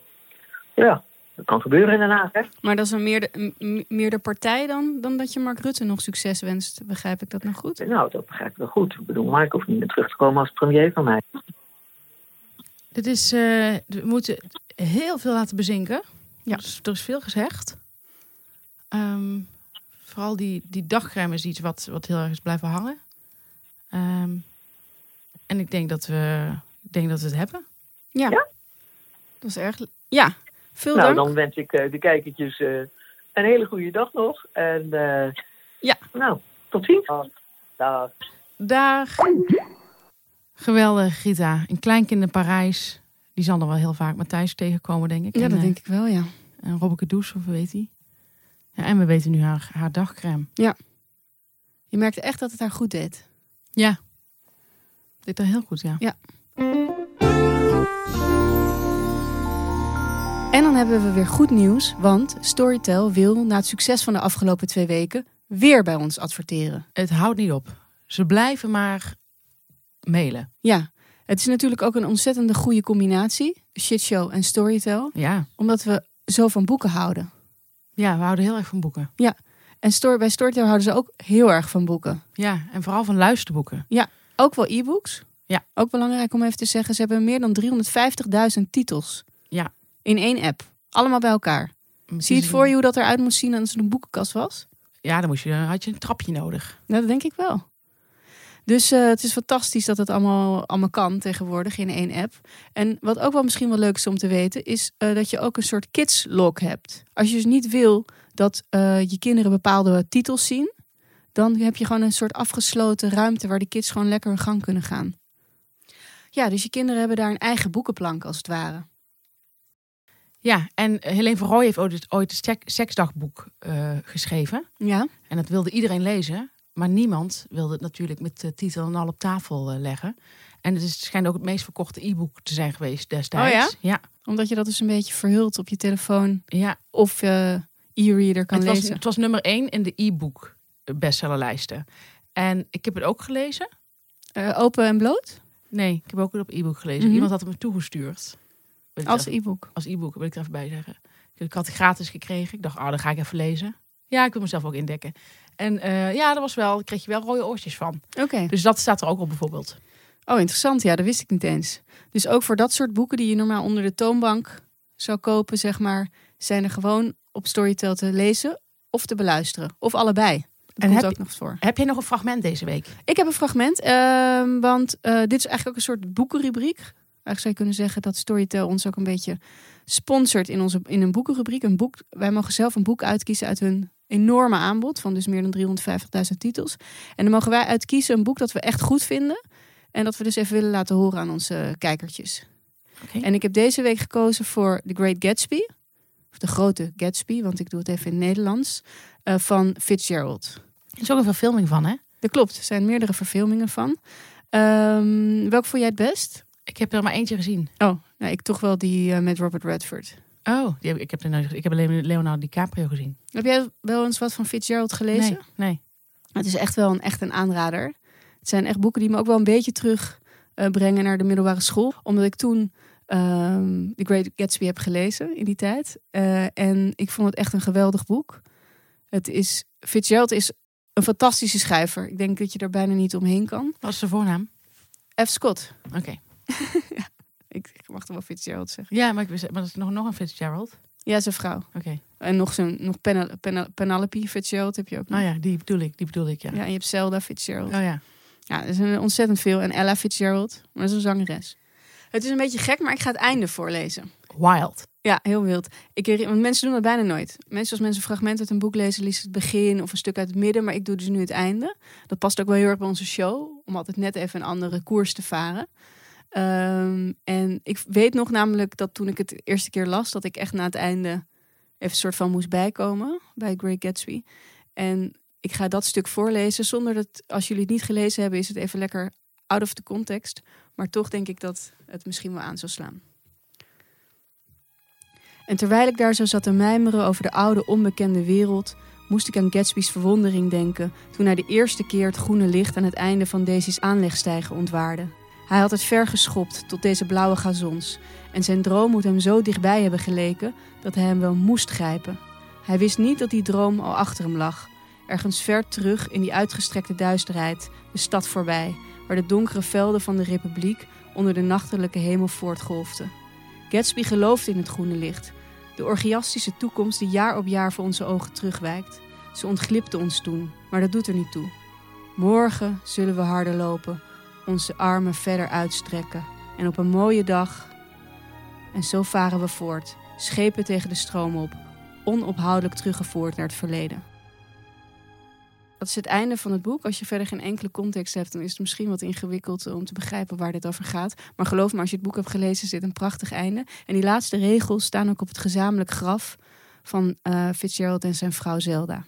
ja, dat kan gebeuren in Den Haag, hè? Maar dat is een meerder, meer de partij dan, dan dat je Mark Rutte nog succes wenst. Begrijp ik dat nog goed? Nou, dat begrijp ik wel goed. Ik bedoel, Mark hoeft niet meer terug te komen als premier van mij. Dit is, eh, we moeten heel veel laten bezinken. Ja. Dus er is veel gezegd. Ehm, vooral die, die dagcrème is iets wat, wat heel erg is blijven hangen. Ehm, en ik denk dat, we, ik denk dat we het hebben. Ja. Ja? Dat is erg... Ja, veel Nou, dank. dan wens ik eh, de kijkertjes eh, een hele goede dag nog. En eh, Ja. nou, tot ziens. Dag. Daar. Geweldig, Rita. Een kleinkind in Parijs. Die zal er wel heel vaak Matthijs tegenkomen, denk ik. Ja, en, dat denk ik wel, ja. En Robbeke Douce, of weet hij. Ja, en we weten nu haar, haar dagcrème. Je merkte echt dat het haar goed deed. Ja. Dit dan heel goed, ja. En dan hebben we weer goed nieuws, want Storytel wil na het succes van de afgelopen twee weken weer bij ons adverteren. Het houdt niet op. Ze blijven maar mailen. Ja, het is natuurlijk ook een ontzettende goede combinatie, shitshow en Storytel, Ja. omdat we zo van boeken houden. Ja, we houden heel erg van boeken. En Story, bij Storytel houden ze ook heel erg van boeken. Ja, en vooral van luisterboeken. Ook wel e-books. Ja. Ook belangrijk om even te zeggen, ze hebben meer dan 350.000 titels. Ja. In één app. Allemaal bij elkaar. Zie je het voor je hoe dat eruit moest zien als het een boekenkast was? Ja, dan moest je, had je een trapje nodig. Nou, dat denk ik wel. Dus eh, het is fantastisch dat het allemaal, allemaal kan tegenwoordig in één app. En wat ook wel misschien wel leuk is om te weten, is eh, dat je ook een soort kids log hebt. Als je dus niet wil dat eh, je kinderen bepaalde titels zien, dan heb je gewoon een soort afgesloten ruimte waar de kids gewoon lekker hun gang kunnen gaan. Ja, dus je kinderen hebben daar een eigen boekenplank als het ware. Ja, en Helene van Rooij heeft ooit, ooit het sek- seksdagboek geschreven. Ja, En dat wilde iedereen lezen. Maar niemand wilde het natuurlijk met de titel en al op tafel eh, leggen. En het, is, het schijnt ook het meest verkochte e-book te zijn geweest destijds. Oh ja? omdat je dat dus een beetje verhult op je telefoon Ja, of eh, e-reader kan het was, lezen. het was nummer één in de e-book bestsellerlijsten. En ik heb het ook gelezen. Eh, open en bloot? Nee, ik heb ook het op e-book gelezen. Mhm. Iemand had het me toegestuurd. Als e-book. als e-book, wil ik er even bij zeggen. Ik had het gratis gekregen. Ik dacht, oh, dan ga ik even lezen. Ja, ik wil mezelf ook indekken. En eh, ja, dat was wel, daar kreeg je wel rode oortjes van. Oké. Dus dat staat er ook op bijvoorbeeld. Oh, interessant. Ja, dat wist ik niet eens. Dus ook voor dat soort boeken die je normaal onder de toonbank zou kopen, zeg maar, zijn er gewoon op Storytel te lezen of te beluisteren. Of allebei. Dat En komt heb ook nog voor. Heb je nog een fragment deze week? Ik heb een fragment, ehm, want eh, dit is eigenlijk ook een soort boekenrubriek. Eigenlijk zou je kunnen zeggen dat Storytel ons ook een beetje sponsort in, onze, in een boekenrubriek. Een boek, wij mogen zelf een boek uitkiezen uit hun enorme aanbod van dus meer dan 350.000 titels. En dan mogen wij uitkiezen een boek dat we echt goed vinden. En dat we dus even willen laten horen aan onze kijkertjes. En ik heb deze week gekozen voor The Great Gatsby. Of De Grote Gatsby, want ik doe het even in het Nederlands. eh, van Fitzgerald. Er is ook een verfilming van, hè? Dat klopt, er zijn meerdere verfilmingen van. Ehm welk vond jij het best? Ik heb er maar eentje gezien. Oh, nou, ik toch wel die eh, met Robert Redford. Oh, die heb, ik, heb er ik heb alleen Leonardo DiCaprio gezien. Heb jij wel eens wat van Fitzgerald gelezen? Nee, nee. Het is echt wel een, echt een aanrader. Het zijn echt boeken die me ook wel een beetje terug eh, naar de middelbare school. Omdat ik toen ehm The Great Gatsby heb gelezen in die tijd. Eh, en ik vond het echt een geweldig boek. Het is, Fitzgerald is een fantastische schrijver. Ik denk dat je er bijna niet omheen kan. Wat is de voornaam? F. Scott. Oké. <laughs> Ik, ik mag toch wel Fitzgerald zeggen. Ja, maar, ik maar dat is nog, nog een Fitzgerald. Ja, zijn vrouw. Oké. En nog zo'n nog Penel- Penel- Penelope Fitzgerald heb je ook. Nou ja, die bedoel ik. Die bedoel ik, ja. Ja, en je hebt Zelda Fitzgerald. Oh ja. Ja, er zijn ontzettend veel. En Ella Fitzgerald, maar dat is een zangeres. Het is een beetje gek, maar ik ga het einde voorlezen. Wild. Ja, heel wild. Ik, want mensen doen dat bijna nooit. Mensen als mensen een fragment uit een boek lezen, lezen het begin of een stuk uit het midden. Maar ik doe dus nu het einde. Dat past ook wel heel erg bij onze show. Om altijd net even een andere koers te varen. Ehm, en ik weet nog namelijk dat toen ik het de eerste keer las, dat ik echt na het einde even een soort van moest bijkomen bij Great Gatsby. En ik ga dat stuk voorlezen zonder dat, als jullie het niet gelezen hebben, is het even lekker out of the context. Maar toch denk ik dat het misschien wel aan zou slaan. En terwijl ik daar zo zat te mijmeren over de oude onbekende wereld, moest ik aan Gatsby's verwondering denken toen hij de eerste keer het groene licht aan het einde van Daisy's aanlegstijger ontwaarde. Hij had het ver geschopt tot deze blauwe gazons en zijn droom moet hem zo dichtbij hebben geleken dat hij hem wel moest grijpen. Hij wist niet dat die droom al achter hem lag, ergens ver terug in die uitgestrekte duisterheid, de stad voorbij, waar de donkere velden van de republiek onder de nachtelijke hemel voortgolfden. Gatsby geloofde in het groene licht, de orgiastische toekomst die jaar op jaar voor onze ogen terugwijkt. Ze ontglipte ons toen, maar dat doet er niet toe. Morgen zullen we harder lopen, onze armen verder uitstrekken en op een mooie dag. En zo varen we voort, schepen tegen de stroom op, onophoudelijk teruggevoerd naar het verleden. Dat is het einde van het boek. Als je verder geen enkele context hebt, dan is het misschien wat ingewikkeld om te begrijpen waar dit over gaat. Maar geloof me, als je het boek hebt gelezen, zit een prachtig einde. En die laatste regels staan ook op het gezamenlijk graf van eh, Fitzgerald en zijn vrouw Zelda.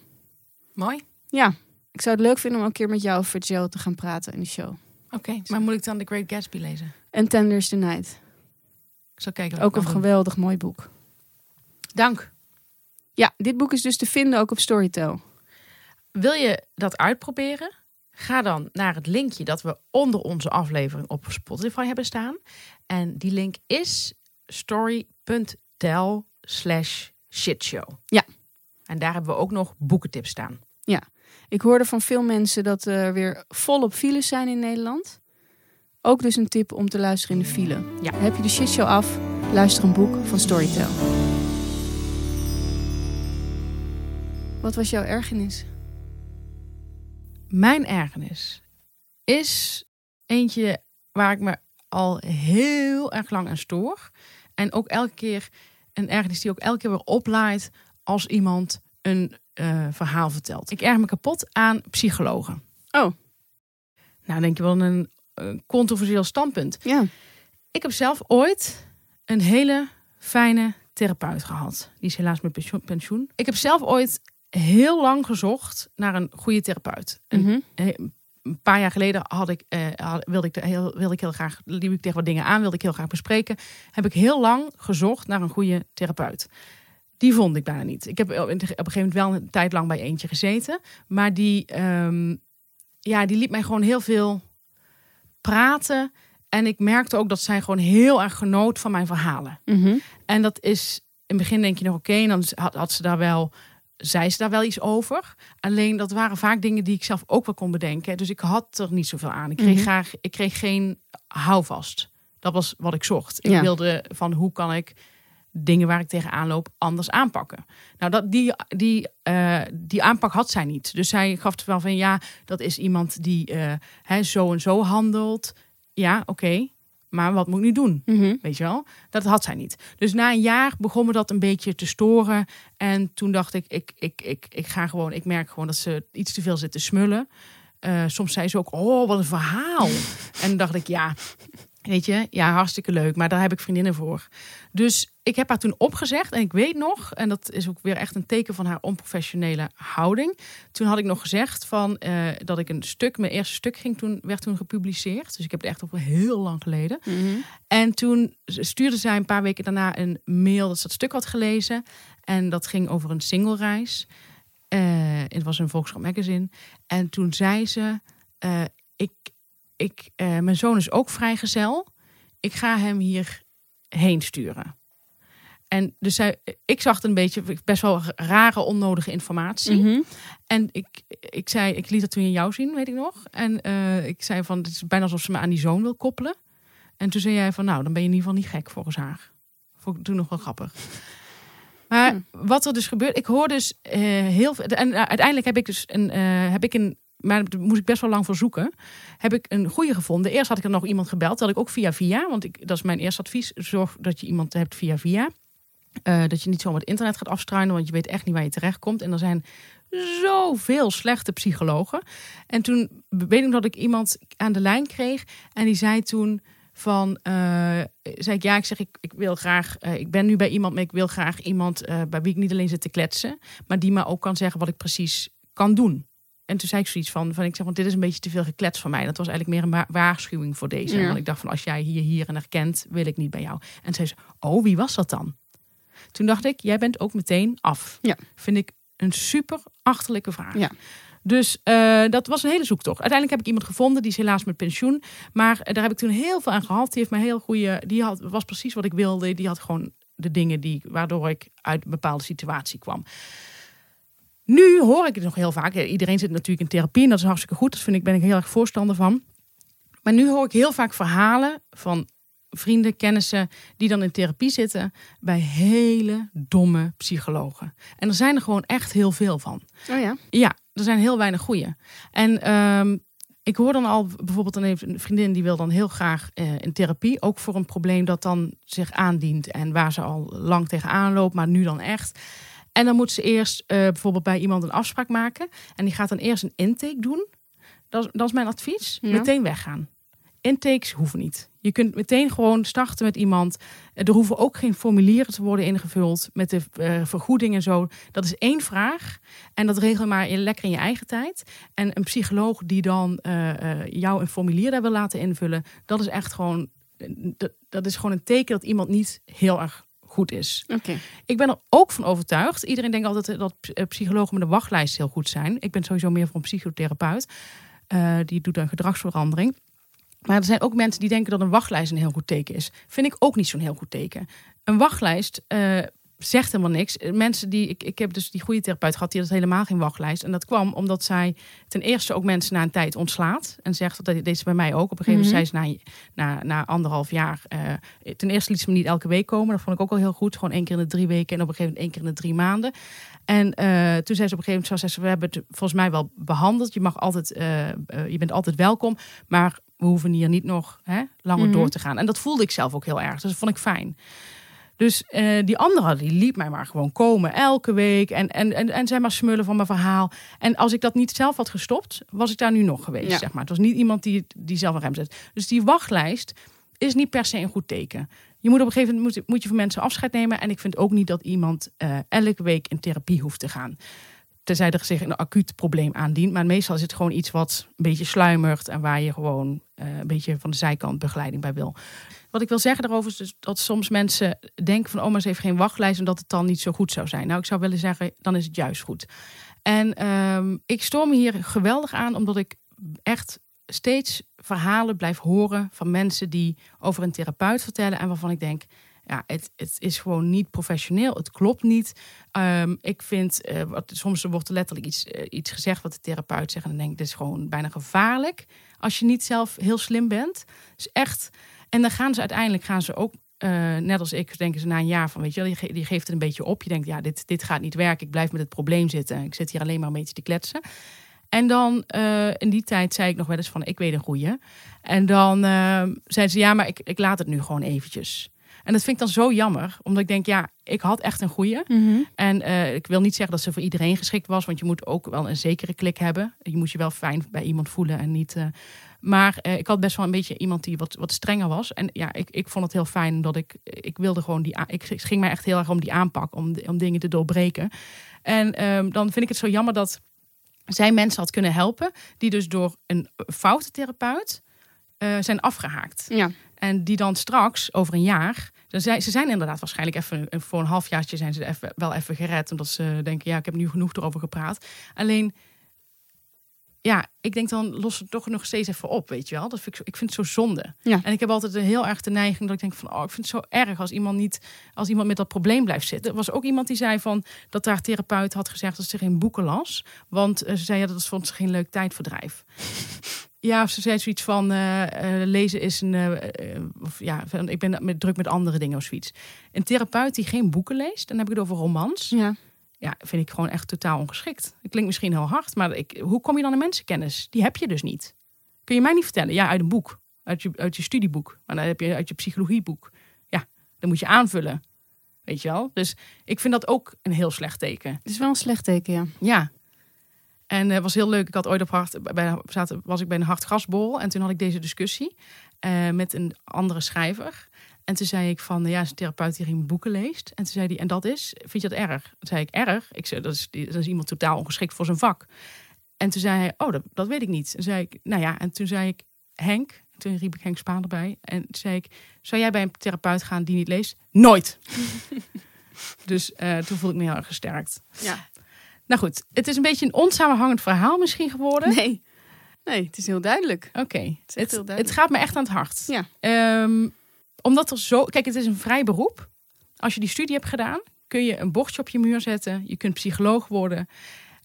Mooi. Ja, ik zou het leuk vinden om een keer met jou over Fitzgerald te gaan praten in de show. Oké. Maar moet ik dan The Great Gatsby lezen? En Tender's the Night. Ik zal kijken wat Ook ik een doen. geweldig mooi boek. Dank. Ja, dit boek is dus te vinden ook op Storytel. Wil je dat uitproberen? Ga dan naar het linkje dat we onder onze aflevering op Spotify hebben staan. En die link is story.tel slash shitshow. Ja. En daar hebben we ook nog boekentips staan. Ik hoorde van veel mensen dat er weer volop files zijn in Nederland. Ook dus een tip om te luisteren in de file. Heb je de shitshow af? Luister een boek van Storytel. Wat was jouw ergernis? Mijn ergernis is eentje waar ik me al heel erg lang aan stoor. En ook elke keer een ergernis die ook elke keer weer oplaait als iemand een eh, verhaal vertelt. Ik erger me kapot aan psychologen. Oh. Nou, denk je wel een, een controversieel standpunt. Ja. Ik heb zelf ooit een hele fijne therapeut gehad. Die is helaas met pensioen-. Ik heb zelf ooit heel lang gezocht naar een goede therapeut. Een Mhm. een paar jaar geleden had ik, eh, had- wilde, ik de- heel, wilde ik heel graag, liep ik tegen wat dingen aan, wilde ik heel graag bespreken. Heb ik heel lang gezocht naar een goede therapeut. Die vond ik bijna niet. Ik heb op een gegeven moment wel een tijd lang bij eentje gezeten. Maar die, ehm, ja, die liet mij gewoon heel veel praten. En ik merkte ook dat zij gewoon heel erg genoot van mijn verhalen. Mhm. En dat is, in het begin denk je nog oké. en dan had, had ze daar wel, zei ze daar wel iets over. Alleen dat waren vaak dingen die ik zelf ook wel kon bedenken. Dus ik had er niet zoveel aan. Ik kreeg, Mhm. graag, ik kreeg geen houvast. Dat was wat ik zocht. Ik Ja. wilde van hoe kan ik dingen waar ik tegenaan loop anders aanpakken. Nou, dat, die, die, eh, die aanpak had zij niet. Dus zij gaf het wel van ja, dat is iemand die eh, hè, zo en zo handelt. Ja, oké. Maar wat moet ik nu doen? Mhm. Weet je wel? Dat had zij niet. Dus na een jaar begon me dat een beetje te storen. En toen dacht ik, ik, ik, ik, ik ga gewoon, ik merk gewoon dat ze iets te veel zit te smullen. Eh, soms zei ze ook, oh, wat een verhaal. <laughs> en dacht ik, ja, weet je, ja, hartstikke leuk. Maar daar heb ik vriendinnen voor. Dus ik heb haar toen opgezegd. En ik weet nog, en dat is ook weer echt een teken van haar onprofessionele houding. Toen had ik nog gezegd van, eh, dat ik een stuk, mijn eerste stuk ging toen, werd toen gepubliceerd. Dus ik heb het echt over heel lang geleden. Mhm. En toen stuurde zij een paar weken daarna een mail dat ze het stuk had gelezen. En dat ging over een singlereis. Eh het was een Volkskrant magazine. En toen zei ze, eh, ik, ik, eh, mijn zoon is ook vrijgezel. Ik ga hem hier heen sturen. En dus zij, ik zag het een beetje best wel rare, onnodige informatie. Mhm. En ik, ik zei, ik liet het toen in jou zien, weet ik nog. En eh, ik zei van, het is bijna alsof ze me aan die zoon wil koppelen. En toen zei jij van, nou, dan ben je in ieder geval niet gek volgens haar. Vond ik toen nog wel grappig. Maar Hm. wat er dus gebeurt, ik hoor dus eh, heel veel. En uiteindelijk heb ik dus een, heb ik een, maar daar moest ik best wel lang voor zoeken. Heb ik een goede gevonden. Eerst had ik er nog iemand gebeld, dat ik ook via via, want ik, dat is mijn eerste advies. Zorg dat je iemand hebt via via. Eh, dat je niet zomaar het internet gaat afstruinen, want je weet echt niet waar je terecht komt. En er zijn zoveel slechte psychologen. En toen weet ik dat ik iemand aan de lijn kreeg. En die zei toen van, eh, zei ik ja, ik zeg ik, ik wil graag, eh, ik ben nu bij iemand, maar ik wil graag iemand bij wie ik niet alleen zit te kletsen, maar die me ook kan zeggen wat ik precies kan doen. En toen zei ik zoiets van, van ik zeg, want dit is een beetje te veel geklets van mij. Dat was eigenlijk meer een wa- waarschuwing voor deze. Ja. Want ik dacht van, als jij hier, hier en herkent, wil ik niet bij jou. En zei ze, oh, wie was dat dan? Toen dacht ik, jij bent ook meteen af. Ja. Vind ik een super achterlijke vraag. Ja. Dus eh, dat was een hele zoektocht. Uiteindelijk heb ik iemand gevonden, die is helaas met pensioen. Maar eh, daar heb ik toen heel veel aan gehad. Die heeft mij heel goede, die had, was precies wat ik wilde. Die had gewoon de dingen die, waardoor ik uit een bepaalde situatie kwam. Nu hoor ik het nog heel vaak. Iedereen zit natuurlijk in therapie en dat is hartstikke goed. Dat vind ik, ben ik heel erg voorstander van. Maar nu hoor ik heel vaak verhalen van vrienden, kennissen die dan in therapie zitten bij hele domme psychologen. En er zijn er gewoon echt heel veel van. Oh ja. Ja, er zijn heel weinig goede. En ehm, ik hoor dan al bijvoorbeeld dan heeft een vriendin die wil dan heel graag eh, in therapie, ook voor een probleem dat dan zich aandient en waar ze al lang tegenaan loopt, maar nu dan echt. En dan moet ze eerst eh, bijvoorbeeld bij iemand een afspraak maken en die gaat dan eerst een intake doen. Dat is, dat is mijn advies. Ja. Meteen weggaan. Intakes hoeven niet. Je kunt meteen gewoon starten met iemand. Er hoeven ook geen formulieren te worden ingevuld met de eh, vergoeding en zo. Dat is één vraag. En dat regel je maar in- lekker in je eigen tijd. En een psycholoog die dan eh, eh, jou een formulier daar wil laten invullen, dat is echt gewoon, dat, dat is gewoon een teken dat iemand niet heel erg goed is. Oké. Ik ben er ook van overtuigd. Iedereen denkt altijd dat eh, psychologen met een wachtlijst heel goed zijn. Ik ben sowieso meer voor een psychotherapeut. Eh, die doet een gedragsverandering. Maar er zijn ook mensen die denken dat een wachtlijst een heel goed teken is. Vind ik ook niet zo'n heel goed teken. Een wachtlijst eh, zegt helemaal niks. Mensen die, ik, ik heb dus die goede therapeut gehad, die had helemaal geen wachtlijst. En dat kwam omdat zij ten eerste ook mensen na een tijd ontslaat. En zegt, dat deed ze bij mij ook. Op een gegeven moment zei ze na, na, na anderhalf jaar. eh, ten eerste liet ze me niet elke week komen. Dat vond ik ook al heel goed. Gewoon één keer in de drie weken en op een gegeven moment één keer in de drie maanden. En eh, toen zei ze op een gegeven moment, zo zei ze, we hebben het volgens mij wel behandeld. Je mag altijd, eh, je bent altijd welkom, maar we hoeven hier niet nog hè, langer Mhm. door te gaan. En dat voelde ik zelf ook heel erg. Dus dat vond ik fijn. Dus eh, die andere, die liet mij maar gewoon komen elke week. En, en, en, en zei maar smullen van mijn verhaal. En als ik dat niet zelf had gestopt, was ik daar nu nog geweest. Ja. Zeg maar. Het was niet iemand die, die zelf een rem zet. Dus die wachtlijst is niet per se een goed teken. Je moet op een gegeven moment moet, moet je van mensen afscheid nemen. En ik vind ook niet dat iemand eh, elke week in therapie hoeft te gaan. tenzij er zich een acuut probleem aandient. Maar meestal is het gewoon iets wat een beetje sluimert en waar je gewoon eh, een beetje van de zijkant begeleiding bij wil. Wat ik wil zeggen daarover is dus dat soms mensen denken van oh, maar ze heeft geen wachtlijst en dat het dan niet zo goed zou zijn. Nou, ik zou willen zeggen, dan is het juist goed. En ehm, ik stoor me hier geweldig aan, omdat ik echt steeds verhalen blijf horen van mensen die over een therapeut vertellen en waarvan ik denk, ja, het, het is gewoon niet professioneel. Het klopt niet. Ehm, ik vind, eh, wat, soms wordt er letterlijk iets, eh, iets gezegd wat de therapeut zegt. En dan denk ik, dit is gewoon bijna gevaarlijk. Als je niet zelf heel slim bent. Dus echt. En dan gaan ze uiteindelijk gaan ze ook. eh, net als ik, denken ze na een jaar van, weet je wel, die, die geeft het een beetje op. Je denkt, ja, dit, dit gaat niet werken. Ik blijf met het probleem zitten. Ik zit hier alleen maar een beetje te kletsen. En dan, eh, in die tijd zei ik nog wel eens van, ik weet een goeie. En dan uh, zei ze, ja, maar ik, ik laat het nu gewoon eventjes. En dat vind ik dan zo jammer, omdat ik denk, ja, ik had echt een goeie. En eh, ik wil niet zeggen dat ze voor iedereen geschikt was, want je moet ook wel een zekere klik hebben. Je moet je wel fijn bij iemand voelen en niet. Maar eh, ik had best wel een beetje iemand die wat, wat strenger was. En ja, ik, ik vond het heel fijn dat ik. Ik wilde gewoon die. Ik, het ging mij echt heel erg om die aanpak, om, om dingen te doorbreken. En ehm, dan vind ik het zo jammer dat zij mensen had kunnen helpen, die dus door een foute therapeut eh, zijn afgehaakt. Ja. En die dan straks, over een jaar. Dan zijn, ze zijn inderdaad waarschijnlijk even. Voor een halfjaartje zijn ze even, wel even gered. Omdat ze denken: ja, ik heb nu genoeg erover gepraat. Alleen. Ja, ik denk dan los het toch nog steeds even op, weet je wel. Dat vind ik, zo, ik vind het zo zonde. Ja. En ik heb altijd een heel erg de neiging dat ik denk van... oh, ik vind het zo erg als iemand niet... als iemand met dat probleem blijft zitten. Er was ook iemand die zei van... dat haar therapeut had gezegd dat ze geen boeken las. Want eh, ze zei, ja, dat vond ze geen leuk tijdverdrijf. <laughs> Ja, of ze zei zoiets van eh, eh, lezen is een. of ja, van, ik ben met, druk met andere dingen of zoiets. Een therapeut die geen boeken leest, dan heb ik het over romans. Ja. Ja, vind ik gewoon echt totaal ongeschikt. Het klinkt misschien heel hard, maar ik, hoe kom je dan aan mensenkennis? Die heb je dus niet. Kun je mij niet vertellen? Ja, uit een boek, uit je, uit je studieboek. Maar dan heb je uit je psychologieboek. Ja, dan moet je aanvullen. Weet je wel? Dus ik vind dat ook een heel slecht teken. Het is wel een slecht teken, ja. Ja. En het was heel leuk. Ik had ooit op hart, bij, zaten, was ik bij een hartgrasbol. En toen had ik deze discussie eh, met een andere schrijver. En toen zei ik van, ja, is een therapeut die geen boeken leest. En toen zei hij, en dat is, vind je dat erg? Toen zei ik, erg? Ik zei, dat is, dat is iemand totaal ongeschikt voor zijn vak. En toen zei hij, oh, dat, dat weet ik niet. En zei ik, nou ja, en toen zei ik, Henk. Toen riep ik Henk Spaan erbij. En toen zei ik, zou jij bij een therapeut gaan die niet leest? Nooit. <laughs> dus eh, toen voelde ik me heel erg gesterkt. Ja. Nou goed, het is een beetje een onsamenhangend verhaal misschien geworden. Nee. Nee, het is heel duidelijk. Oké, het, het gaat me echt aan het hart. Ja. Ehm, omdat er zo... Kijk, het is een vrij beroep. Als je die studie hebt gedaan, kun je een bordje op je muur zetten. Je kunt psycholoog worden.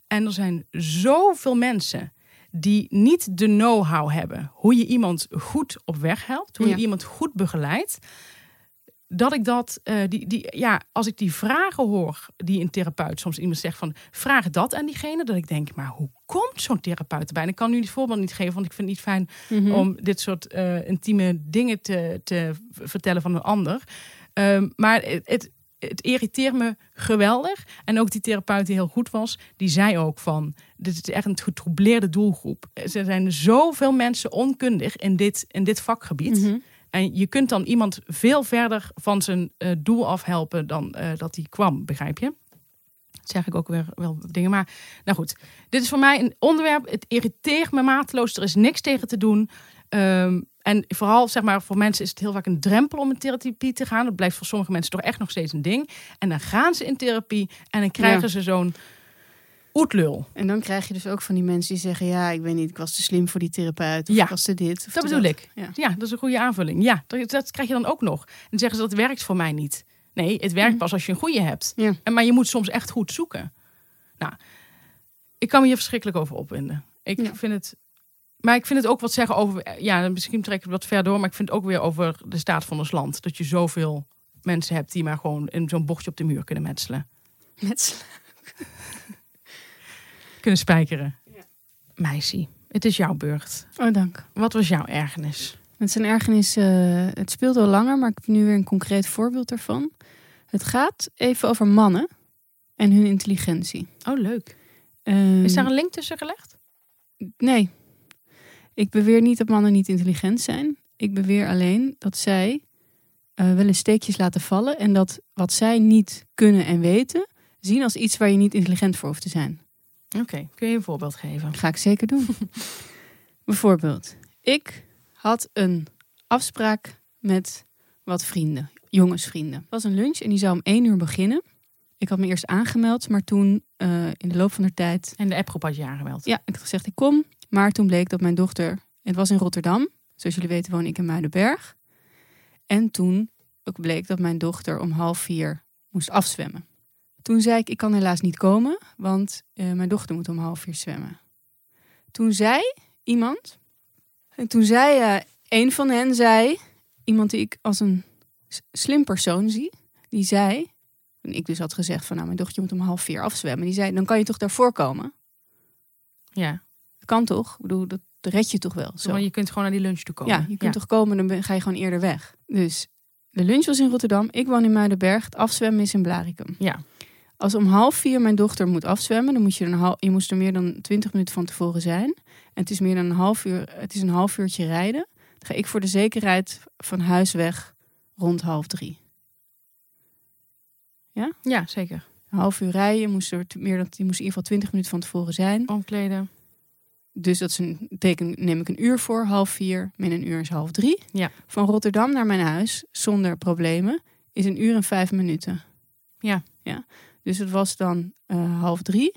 En er zijn zoveel mensen die niet de know-how hebben. Hoe je iemand goed op weg helpt. Hoe Ja. je iemand goed begeleidt. Dat ik dat, eh, die, die, ja, als ik die vragen hoor die een therapeut soms iemand zegt van vraag dat aan diegene, dat ik denk, maar hoe komt zo'n therapeut erbij? En ik kan nu het voorbeeld niet geven, want ik vind het niet fijn Mhm. om dit soort eh, intieme dingen te, te vertellen van een ander. Ehm, maar het, het, het irriteert me geweldig. En ook die therapeut die heel goed was, die zei ook van... dit is echt een getroubleerde doelgroep. Er zijn zoveel mensen onkundig in dit, in dit vakgebied. Mhm. En je kunt dan iemand veel verder van zijn eh, doel afhelpen dan eh, dat hij kwam, begrijp je? Dat zeg ik ook weer wel dingen. Maar nou goed, dit is voor mij een onderwerp. Het irriteert me mateloos. Er is niks tegen te doen. Ehm, en vooral, zeg maar, voor mensen is het heel vaak een drempel om in therapie te gaan. Dat blijft voor sommige mensen toch echt nog steeds een ding. En dan gaan ze in therapie en dan krijgen Ja. ze zo'n oetlul. En dan krijg je dus ook van die mensen die zeggen... ja, ik weet niet, ik was te slim voor die therapeut. Of Ja. ik was te dit. Of Dat te bedoel ik. Ja. Ja, dat is een goede aanvulling. Ja, dat, dat krijg je dan ook nog. En dan zeggen ze dat werkt voor mij niet. Nee, het werkt pas als je een goede hebt. Ja. En, maar je moet soms echt goed zoeken. Nou, ik kan me hier verschrikkelijk over opwinden. Ik Ja. vind het. Maar ik vind het ook wat zeggen over. Ja, misschien trek ik het wat ver door. Maar ik vind het ook weer over de staat van ons land. Dat je zoveel mensen hebt die maar gewoon in zo'n bochtje op de muur kunnen metselen. Met sla- Kunnen spijkeren. Meisje, het is jouw beurt. Oh, dank. Wat was jouw ergernis? Met zijn ergernis, eh, het speelt al langer, maar ik heb nu weer een concreet voorbeeld daarvan. Het gaat even over mannen en hun intelligentie. Oh, leuk. Ehm, Is daar een link tussen gelegd? Nee. Ik beweer niet dat mannen niet intelligent zijn. Ik beweer alleen dat zij eh, wel eens steekjes laten vallen. En dat wat zij niet kunnen en weten, zien als iets waar je niet intelligent voor hoeft te zijn. Oké, kun je een voorbeeld geven? Ga ik zeker doen. <laughs> Bijvoorbeeld, ik had een afspraak met wat vrienden, jongensvrienden. Het was een lunch en die zou om één uur beginnen. Ik had me eerst aangemeld, maar toen eh, in de loop van de tijd... En de appgroep had je aangemeld. Ja, ik had gezegd ik kom. Maar toen bleek dat mijn dochter... Het was in Rotterdam. Zoals jullie weten woon ik in Muidenberg. En toen ook bleek dat mijn dochter om half vier moest afzwemmen. Toen zei ik, ik kan helaas niet komen, want eh, mijn dochter moet om half vier zwemmen. Toen zei iemand, en toen zei eh, een van hen, zei, iemand die ik als een slim persoon zie, die zei, en ik dus had gezegd van nou, mijn dochter moet om half vier afzwemmen. Die zei, dan kan je toch daarvoor komen? Ja, Dat kan toch? Ik bedoel, dat red je toch wel? Zo. maar je kunt gewoon naar die lunch toe komen. Ja, je kunt toch komen, dan ga je gewoon eerder weg. Dus de lunch was in Rotterdam, ik woon in Muidenberg, het afzwemmen is in Blaricum. Ja, Als om half vier mijn dochter moet afzwemmen, dan moet je, er een hal- je moest er meer dan twintig minuten van tevoren zijn. En het is meer dan een half uur, het is een half uurtje rijden. Dan ga ik voor de zekerheid van huis weg rond half drie. ja zeker. Een half uur rijden, je moest er meer dan, je moest in ieder geval twintig minuten van tevoren zijn. Omkleden. Dus dat is een teken, neem ik een uur voor, half vier, min een uur is half drie. Ja. Van Rotterdam naar mijn huis, zonder problemen, is een uur en vijf minuten. Ja. ja. Dus het was dan eh, half drie.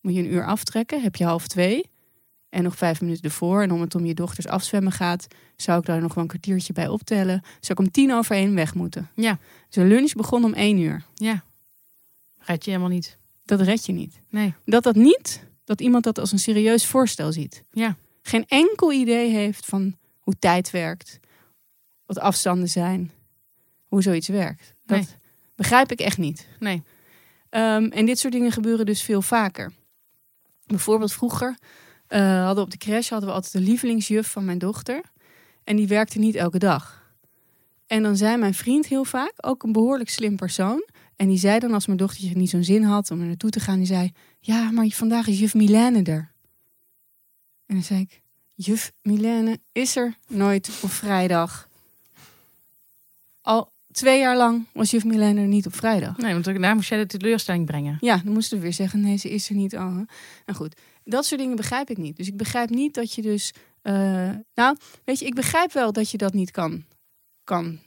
Moet je een uur aftrekken, heb je half twee. En nog vijf minuten ervoor. En om het om je dochters afzwemmen gaat, zou ik daar nog wel een kwartiertje bij optellen. Zou ik om tien over één weg moeten. Ja. Dus de lunch begon om één uur. Ja. Red je helemaal niet. Dat red je niet. Nee. Dat dat niet, dat iemand dat als een serieus voorstel ziet. Ja. Geen enkel idee heeft van hoe tijd werkt, wat afstanden zijn, hoe zoiets werkt. Dat Nee. begrijp ik echt niet. Nee. Ehm, en dit soort dingen gebeuren dus veel vaker. Bijvoorbeeld vroeger eh, hadden we op de crash hadden we altijd de lievelingsjuf van mijn dochter. En die werkte niet elke dag. En dan zei mijn vriend heel vaak, ook een behoorlijk slim persoon. En die zei dan als mijn dochtertje niet zo'n zin had om er naartoe te gaan. Die zei, ja, maar vandaag is juf Milène er. En dan zei ik, juf Milène is er nooit op vrijdag. Al twee jaar lang was juf Milène er niet op vrijdag. Nee, want daar moest jij de teleurstelling brengen. Ja, dan moesten we weer zeggen, nee, ze is er niet. Oh. hè. Nou goed, dat soort dingen begrijp ik niet. Dus ik begrijp niet dat je dus... eh, nou, weet je, ik begrijp wel dat je dat niet kan... kan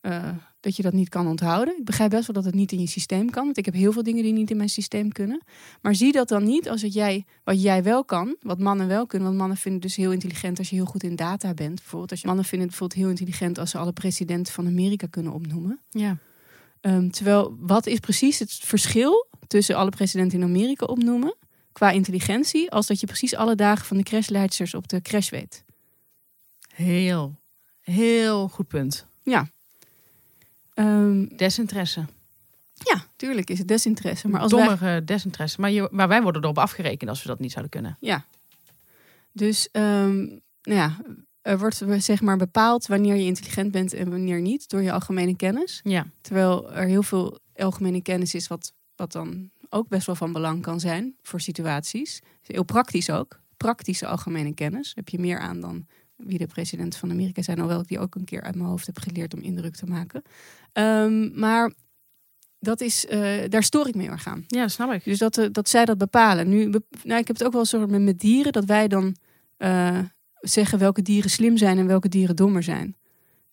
eh, dat je dat niet kan onthouden. Ik begrijp best wel dat het niet in je systeem kan. Want ik heb heel veel dingen die niet in mijn systeem kunnen. Maar zie dat dan niet als het jij, wat jij wel kan. Wat mannen wel kunnen. Want mannen vinden het dus heel intelligent als je heel goed in data bent. Bijvoorbeeld als je, mannen vinden het bijvoorbeeld heel intelligent... als ze alle presidenten van Amerika kunnen opnoemen. Ja. Ehm, terwijl, wat is precies het verschil tussen alle presidenten in Amerika opnoemen qua intelligentie, als dat je precies alle dagen van de crashleidsters op de crash weet? Heel, heel goed punt. Ja. Ehm, Desinteresse. ja, tuurlijk is het desinteresse. Maar als wij, Dommige desinteresse. Maar, je, maar wij worden erop afgerekend als we dat niet zouden kunnen. ja. Dus, ehm, nou ja, er wordt zeg maar bepaald wanneer je intelligent bent en wanneer niet door je algemene kennis. Ja. Terwijl er heel veel algemene kennis is wat, wat dan ook best wel van belang kan zijn voor situaties. Heel praktisch ook. Praktische algemene kennis heb je meer aan dan wie de president van Amerika zijn. Alhoewel ik die ook een keer uit mijn hoofd heb geleerd om indruk te maken. Ehm, maar dat is, eh, daar stoor ik me heel erg aan. ja, snap ik. Dus dat, eh, dat zij dat bepalen. Nu, nou, ik heb het ook wel zo met, met dieren, dat wij dan eh, zeggen welke dieren slim zijn en welke dieren dommer zijn.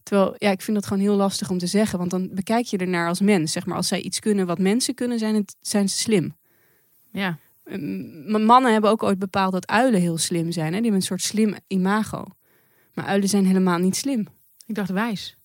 Terwijl, ja, ik vind dat gewoon heel lastig om te zeggen, want dan bekijk je ernaar als mens. Zeg maar, als zij iets kunnen wat mensen kunnen, zijn, het, zijn ze slim. Ja. Maar Mannen hebben ook ooit bepaald dat uilen heel slim zijn. Hè? Die hebben een soort slim imago. Maar uilen zijn helemaal niet slim. Ik dacht wijs.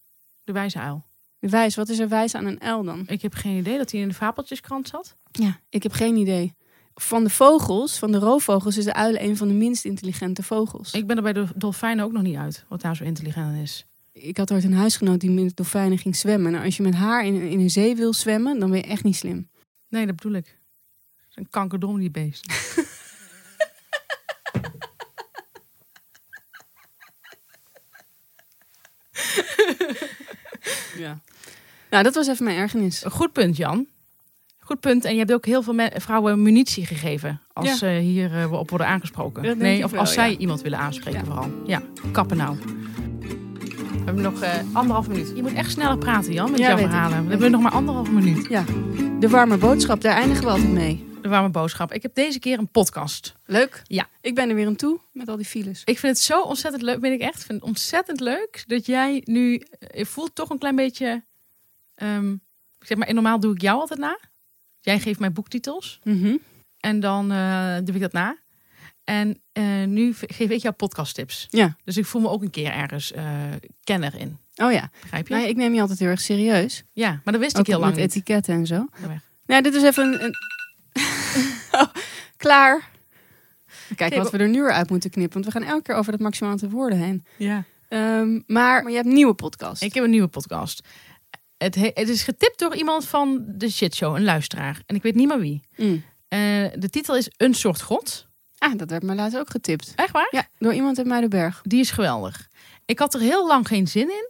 De wijze uil. Wijs, wat is er wijs aan een uil dan? Ik heb geen idee dat hij in de fabeltjeskrant zat. Ja, ik heb geen idee. Van de vogels, van de roofvogels, is de uil een van de minst intelligente vogels. Ik, Ik ben er bij de dolfijnen ook nog niet uit. Wat daar zo intelligent aan is. had ooit een huisgenoot die met dolfijnen ging zwemmen. Nou, als je met haar in, in een zee wil zwemmen, dan ben je echt niet slim. Nee, dat bedoel ik. Een kankerdom die beest. <laughs> <laughs> Ja. Nou, dat was even mijn ergernis. Een goed punt, Jan. Goed punt. En je hebt ook heel veel vrouwen munitie gegeven. Als Ja. ze hier eh, op worden aangesproken. Dat nee, of wel, als zij iemand willen aanspreken Ja. vooral. Ja, kappen nou. We hebben nog eh, anderhalf minuut. Je moet echt sneller praten, Jan, met jouw verhalen. We hebben nog maar anderhalf minuut. Ja, de warme boodschap, daar eindigen we altijd mee. De warme boodschap. Ik heb deze keer een podcast. Leuk. Ja. Ik ben er weer aan toe met al die files. Ik vind het zo ontzettend leuk, ben ik echt. Ik vind het ontzettend leuk dat jij nu... Je voelt toch een klein beetje... ehm, zeg maar, normaal doe ik jou altijd na. Jij geeft mij boektitels. Mhm. En dan eh, doe ik dat na. En eh, nu geef ik jou podcasttips. Ja. Dus ik voel me ook een keer ergens eh, kenner in. Oh ja. Begrijp je? Ik neem je altijd heel erg serieus. Ja, maar dat wist Ook ik heel lang met niet. etiketten en zo. Nou, dit is even een... een... <laughs> Oh, klaar. Kijk wat we er nu weer uit moeten knippen. Want we gaan elke keer over dat maximaal aantal woorden heen. Ja. Ehm, maar, maar je hebt een nieuwe podcast. Ik heb een nieuwe podcast. Het, he- het is getipt door iemand van de shitshow, een luisteraar. En ik weet niet meer wie. Mm. Eh, de titel is Een soort God. Ah, dat werd me laatst ook getipt. Echt waar? Ja, door iemand uit Muidenberg. Die is geweldig. Ik had er heel lang geen zin in.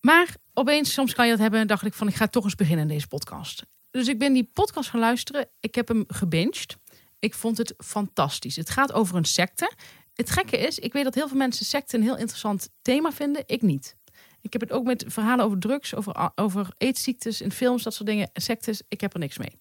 Maar opeens, soms kan je dat hebben, dacht ik van ik ga toch eens beginnen in deze podcast. Dus ik ben die podcast gaan luisteren. Ik heb hem gebinged. Ik vond het fantastisch. Het gaat over een secte. Het gekke is, ik weet dat heel veel mensen secte een heel interessant thema vinden. Ik niet. Ik heb het ook met verhalen over drugs, over, over aidsziektes in films, dat soort dingen. Sectes, ik heb er niks mee.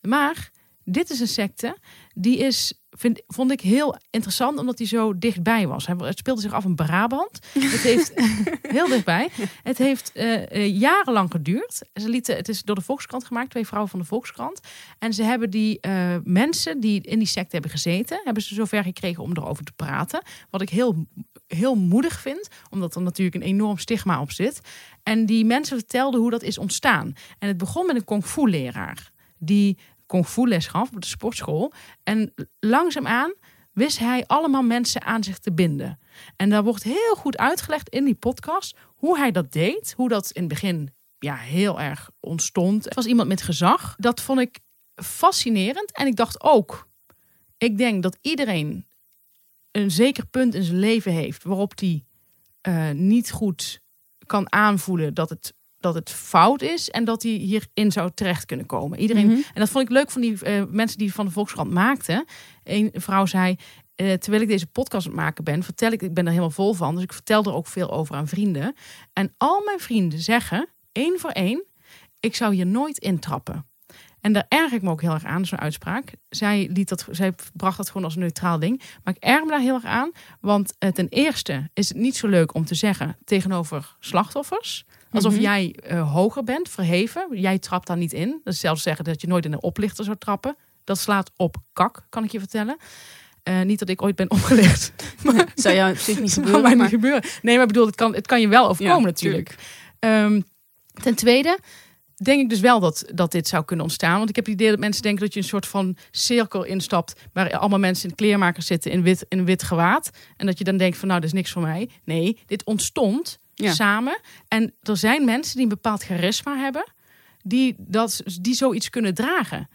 Maar dit is een secte die is, vind, vond ik heel interessant omdat hij zo dichtbij was. Het speelde zich af in Brabant. Het heeft <laughs> heel dichtbij. Het heeft eh, eh, jarenlang geduurd. Ze lieten, het is door de Volkskrant gemaakt, twee vrouwen van de Volkskrant. En ze hebben die eh, mensen die in die secte hebben gezeten, hebben ze zover gekregen om erover te praten. Wat ik heel, heel moedig vind, omdat er natuurlijk een enorm stigma op zit. En die mensen vertelden hoe dat is ontstaan. En het begon met een kung fu leraar die kung fu les gaf op de sportschool. En langzaamaan wist hij allemaal mensen aan zich te binden. En daar wordt heel goed uitgelegd in die podcast hoe hij dat deed. Hoe dat in het begin ja, heel erg ontstond. Het was iemand met gezag. Dat vond ik fascinerend. En ik dacht ook, ik denk dat iedereen een zeker punt in zijn leven heeft waarop hij eh, niet goed kan aanvoelen dat het, dat het fout is en dat hij hierin zou terecht kunnen komen. Iedereen, Mhm. En dat vond ik leuk van die eh, mensen die van de Volkskrant maakten. Een vrouw zei, eh, terwijl ik deze podcast aan het maken ben, vertel ik, ik ben er helemaal vol van, dus ik vertel er ook veel over aan vrienden. En al mijn vrienden zeggen, één voor één, ik zou hier nooit intrappen. En daar erg ik me ook heel erg aan, zo'n uitspraak. Zij, liet dat, zij bracht dat gewoon als een neutraal ding. Maar ik erg me daar heel erg aan. Want eh, ten eerste is het niet zo leuk om te zeggen tegenover slachtoffers. Alsof Mhm. jij eh, hoger bent, verheven. Jij trapt daar niet in. Dat is zelfs zeggen dat je nooit in een oplichter zou trappen. Dat slaat op kak, kan ik je vertellen. Eh, niet dat ik ooit ben opgelicht. <laughs> Maar Zou jou niet <laughs> dat gebeuren. maar- niet gebeuren. Nee, maar ik bedoel, het kan, het kan je wel overkomen Ja, natuurlijk. Ehm, ten tweede denk ik dus wel dat, dat dit zou kunnen ontstaan. Want ik heb het idee dat mensen denken dat je een soort van cirkel instapt... waar allemaal mensen in kleermakers zitten in wit, in wit gewaad. En dat je dan denkt van nou, dit is niks voor mij. Nee, dit ontstond Ja. samen. En er zijn mensen die een bepaald charisma hebben... die, dat, die zoiets kunnen dragen.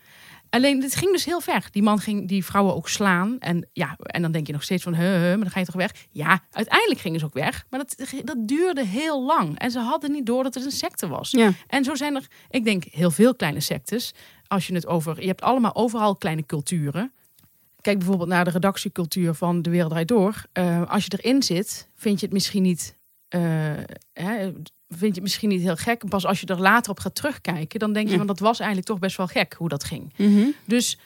Alleen, dit ging dus heel ver. Die man ging die vrouwen ook slaan. En, ja, en dan denk je nog steeds van, he, he, maar dan ga je toch weg? Ja, uiteindelijk gingen ze ook weg. Maar dat, dat duurde heel lang. En ze hadden niet door dat het een secte was. Ja. En zo zijn er, ik denk, heel veel kleine sectes. Als je het over, je hebt allemaal overal kleine culturen. Kijk bijvoorbeeld naar de redactiecultuur van De Wereld Draait Door. Eh, als je erin zit, vind je het misschien niet... eh, hè, vind je het misschien niet heel gek. Pas als je er later op gaat terugkijken, dan denk je Ja. van dat was eigenlijk toch best wel gek hoe dat ging. Mhm. Dus,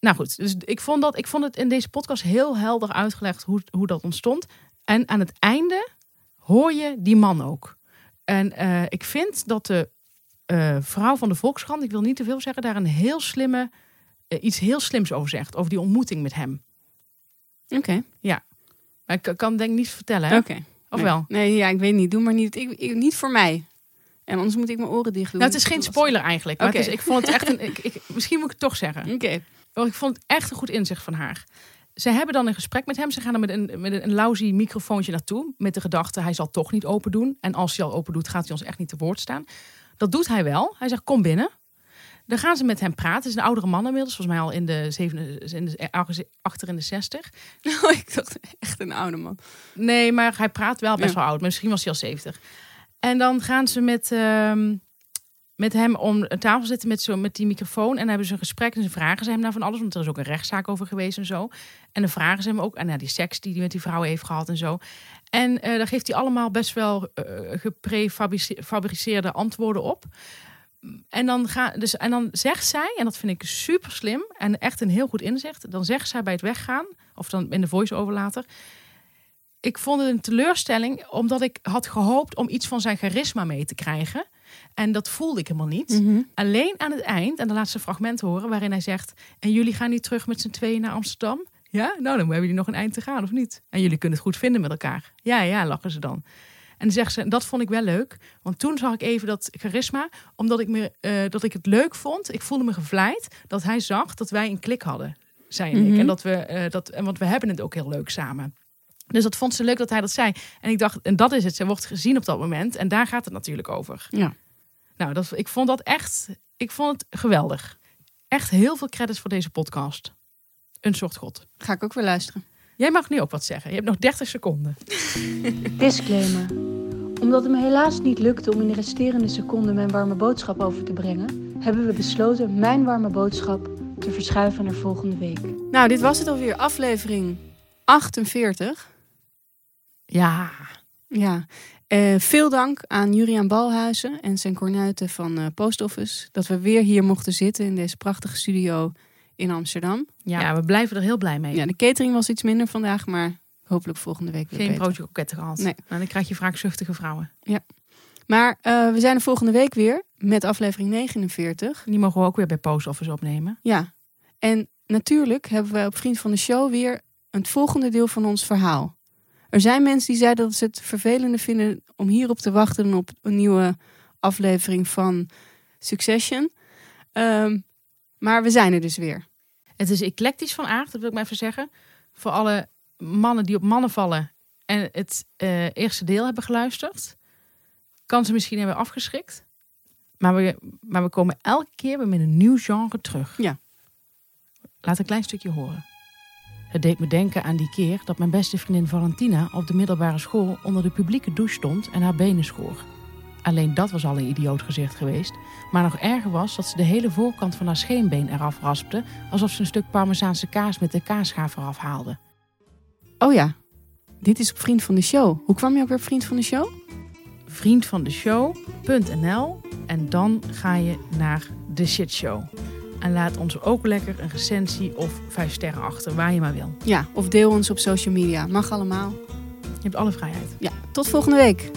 nou goed, dus ik vond, dat, ik vond het in deze podcast heel helder uitgelegd hoe, hoe dat ontstond. En aan het einde hoor je die man ook. En eh, ik vind dat de eh, vrouw van de Volkskrant, ik wil niet te veel zeggen, daar een heel slimme, iets heel slims over zegt. Over die ontmoeting met hem. Oké. Maar ik kan denk ik niet vertellen? Oké. Of Nee. wel? Nee, ja, ik weet niet. Doe maar niet. Ik, ik- niet voor mij. En anders moet ik mijn oren dicht doen. Nou, het is geen spoiler eigenlijk. Maar Oké. het is, ik vond het echt een. Ik, ik, misschien moet ik het toch zeggen. Oké. Oh, ik vond het echt een goed inzicht van haar. Ze hebben dan een gesprek met hem. Ze gaan er met een, met een lousy microfoontje naartoe. Met de gedachte, hij zal toch niet open doen. En als hij al open doet, gaat hij ons echt niet te woord staan. Dat doet hij wel. Hij zegt, kom binnen. Dan gaan ze met hem praten. Het is een oudere man inmiddels. Volgens mij al in de, zeven, in de achter in de zestig. Nou, <laughs> ik dacht echt een oude man. Nee, maar hij praat wel best Ja. wel oud. Maar misschien was hij al 70. En dan gaan ze met, ehm, met hem om een tafel zitten met, zo, met die microfoon. En dan hebben ze een gesprek en ze vragen ze hem naar van alles. Want er is ook een rechtszaak over geweest en zo. En dan vragen ze hem ook naar die seks die hij met die vrouw heeft gehad en zo. En eh daar geeft hij allemaal best wel eh geprefabriceerde antwoorden op. en, dan ga, dus, en dan zegt zij, en dat vind ik super slim en echt een heel goed inzicht. Dan zegt zij bij het weggaan, of dan in de voice-over later. Ik vond het een teleurstelling, omdat ik had gehoopt om iets van zijn charisma mee te krijgen. En dat voelde ik helemaal niet. Mhm. Alleen aan het eind, en de laatste fragment horen, waarin hij zegt: En jullie gaan nu terug met z'n tweeën naar Amsterdam? Ja, nou dan hebben jullie nog een eind te gaan, of niet? En jullie kunnen het goed vinden met elkaar. Ja, ja, lachen ze dan. En zegt ze, dat vond ik wel leuk. Want toen zag ik even dat charisma, omdat ik, me, eh, dat ik het leuk vond. Ik voelde me gevleid dat hij zag dat wij een klik hadden, zei en ik. Mhm. En dat we, eh, dat, en want we hebben het ook heel leuk samen. Dus dat vond ze leuk dat hij dat zei. En ik dacht, en dat is het. Ze wordt gezien op dat moment. En daar gaat het natuurlijk over. Ja. Nou, dat, ik vond dat echt, ik vond het geweldig. Echt heel veel credits voor deze podcast. Een soort god. Ga ik ook weer luisteren. Jij mag nu ook wat zeggen. Je hebt nog 30 seconden. Disclaimer. Omdat het me helaas niet lukte om in de resterende seconden mijn warme boodschap over te brengen, hebben we besloten mijn warme boodschap te verschuiven naar volgende week. Nou, dit was het alweer. Aflevering 48. Ja, Ja. Eh, veel dank aan Juriaan Balhuizen en zijn kornuiten van eh, Post Office. Dat we weer hier mochten zitten in deze prachtige studio in Amsterdam. ja. we blijven er heel blij mee. Ja, de catering was iets minder vandaag, maar hopelijk volgende week weer Geen beter. broodje kroketten gehad. Nee. Nou, dan krijg je wraakzuchtige vrouwen. Maar eh, we zijn er volgende week weer met aflevering 49. Die mogen we ook weer bij Post Office opnemen. Ja, en natuurlijk hebben we op Vriend van de Show weer het volgende deel van ons verhaal. Er zijn mensen die zeiden dat ze het vervelender vinden om hierop te wachten dan op een nieuwe aflevering van Succession. Ehm, maar we zijn er dus weer. Het is eclectisch van aard, dat wil ik maar even zeggen. Voor alle mannen die op mannen vallen en het eh, eerste deel hebben geluisterd. Kan ze misschien hebben afgeschrikt. Maar we, maar we komen elke keer weer met een nieuw genre terug. Ja. Laat een klein stukje horen. Het deed me denken aan die keer dat mijn beste vriendin Valentina op de middelbare school onder de publieke douche stond en haar benen schoor. Alleen dat was al een idioot gezicht geweest. Maar nog erger was dat ze de hele voorkant van haar scheenbeen eraf raspte, alsof ze een stuk parmezaanse kaas met de kaasschaaf eraf haalde. Oh ja, dit is op Vriend van de Show. Hoe kwam je ook weer op Vriend van de Show? vriendvandeshow.nl en dan ga je naar de shitshow. En laat ons ook lekker een recensie of vijf sterren achter, waar je maar wil. Ja, of deel ons op social media. Mag allemaal. Je hebt alle vrijheid. Ja, tot volgende week.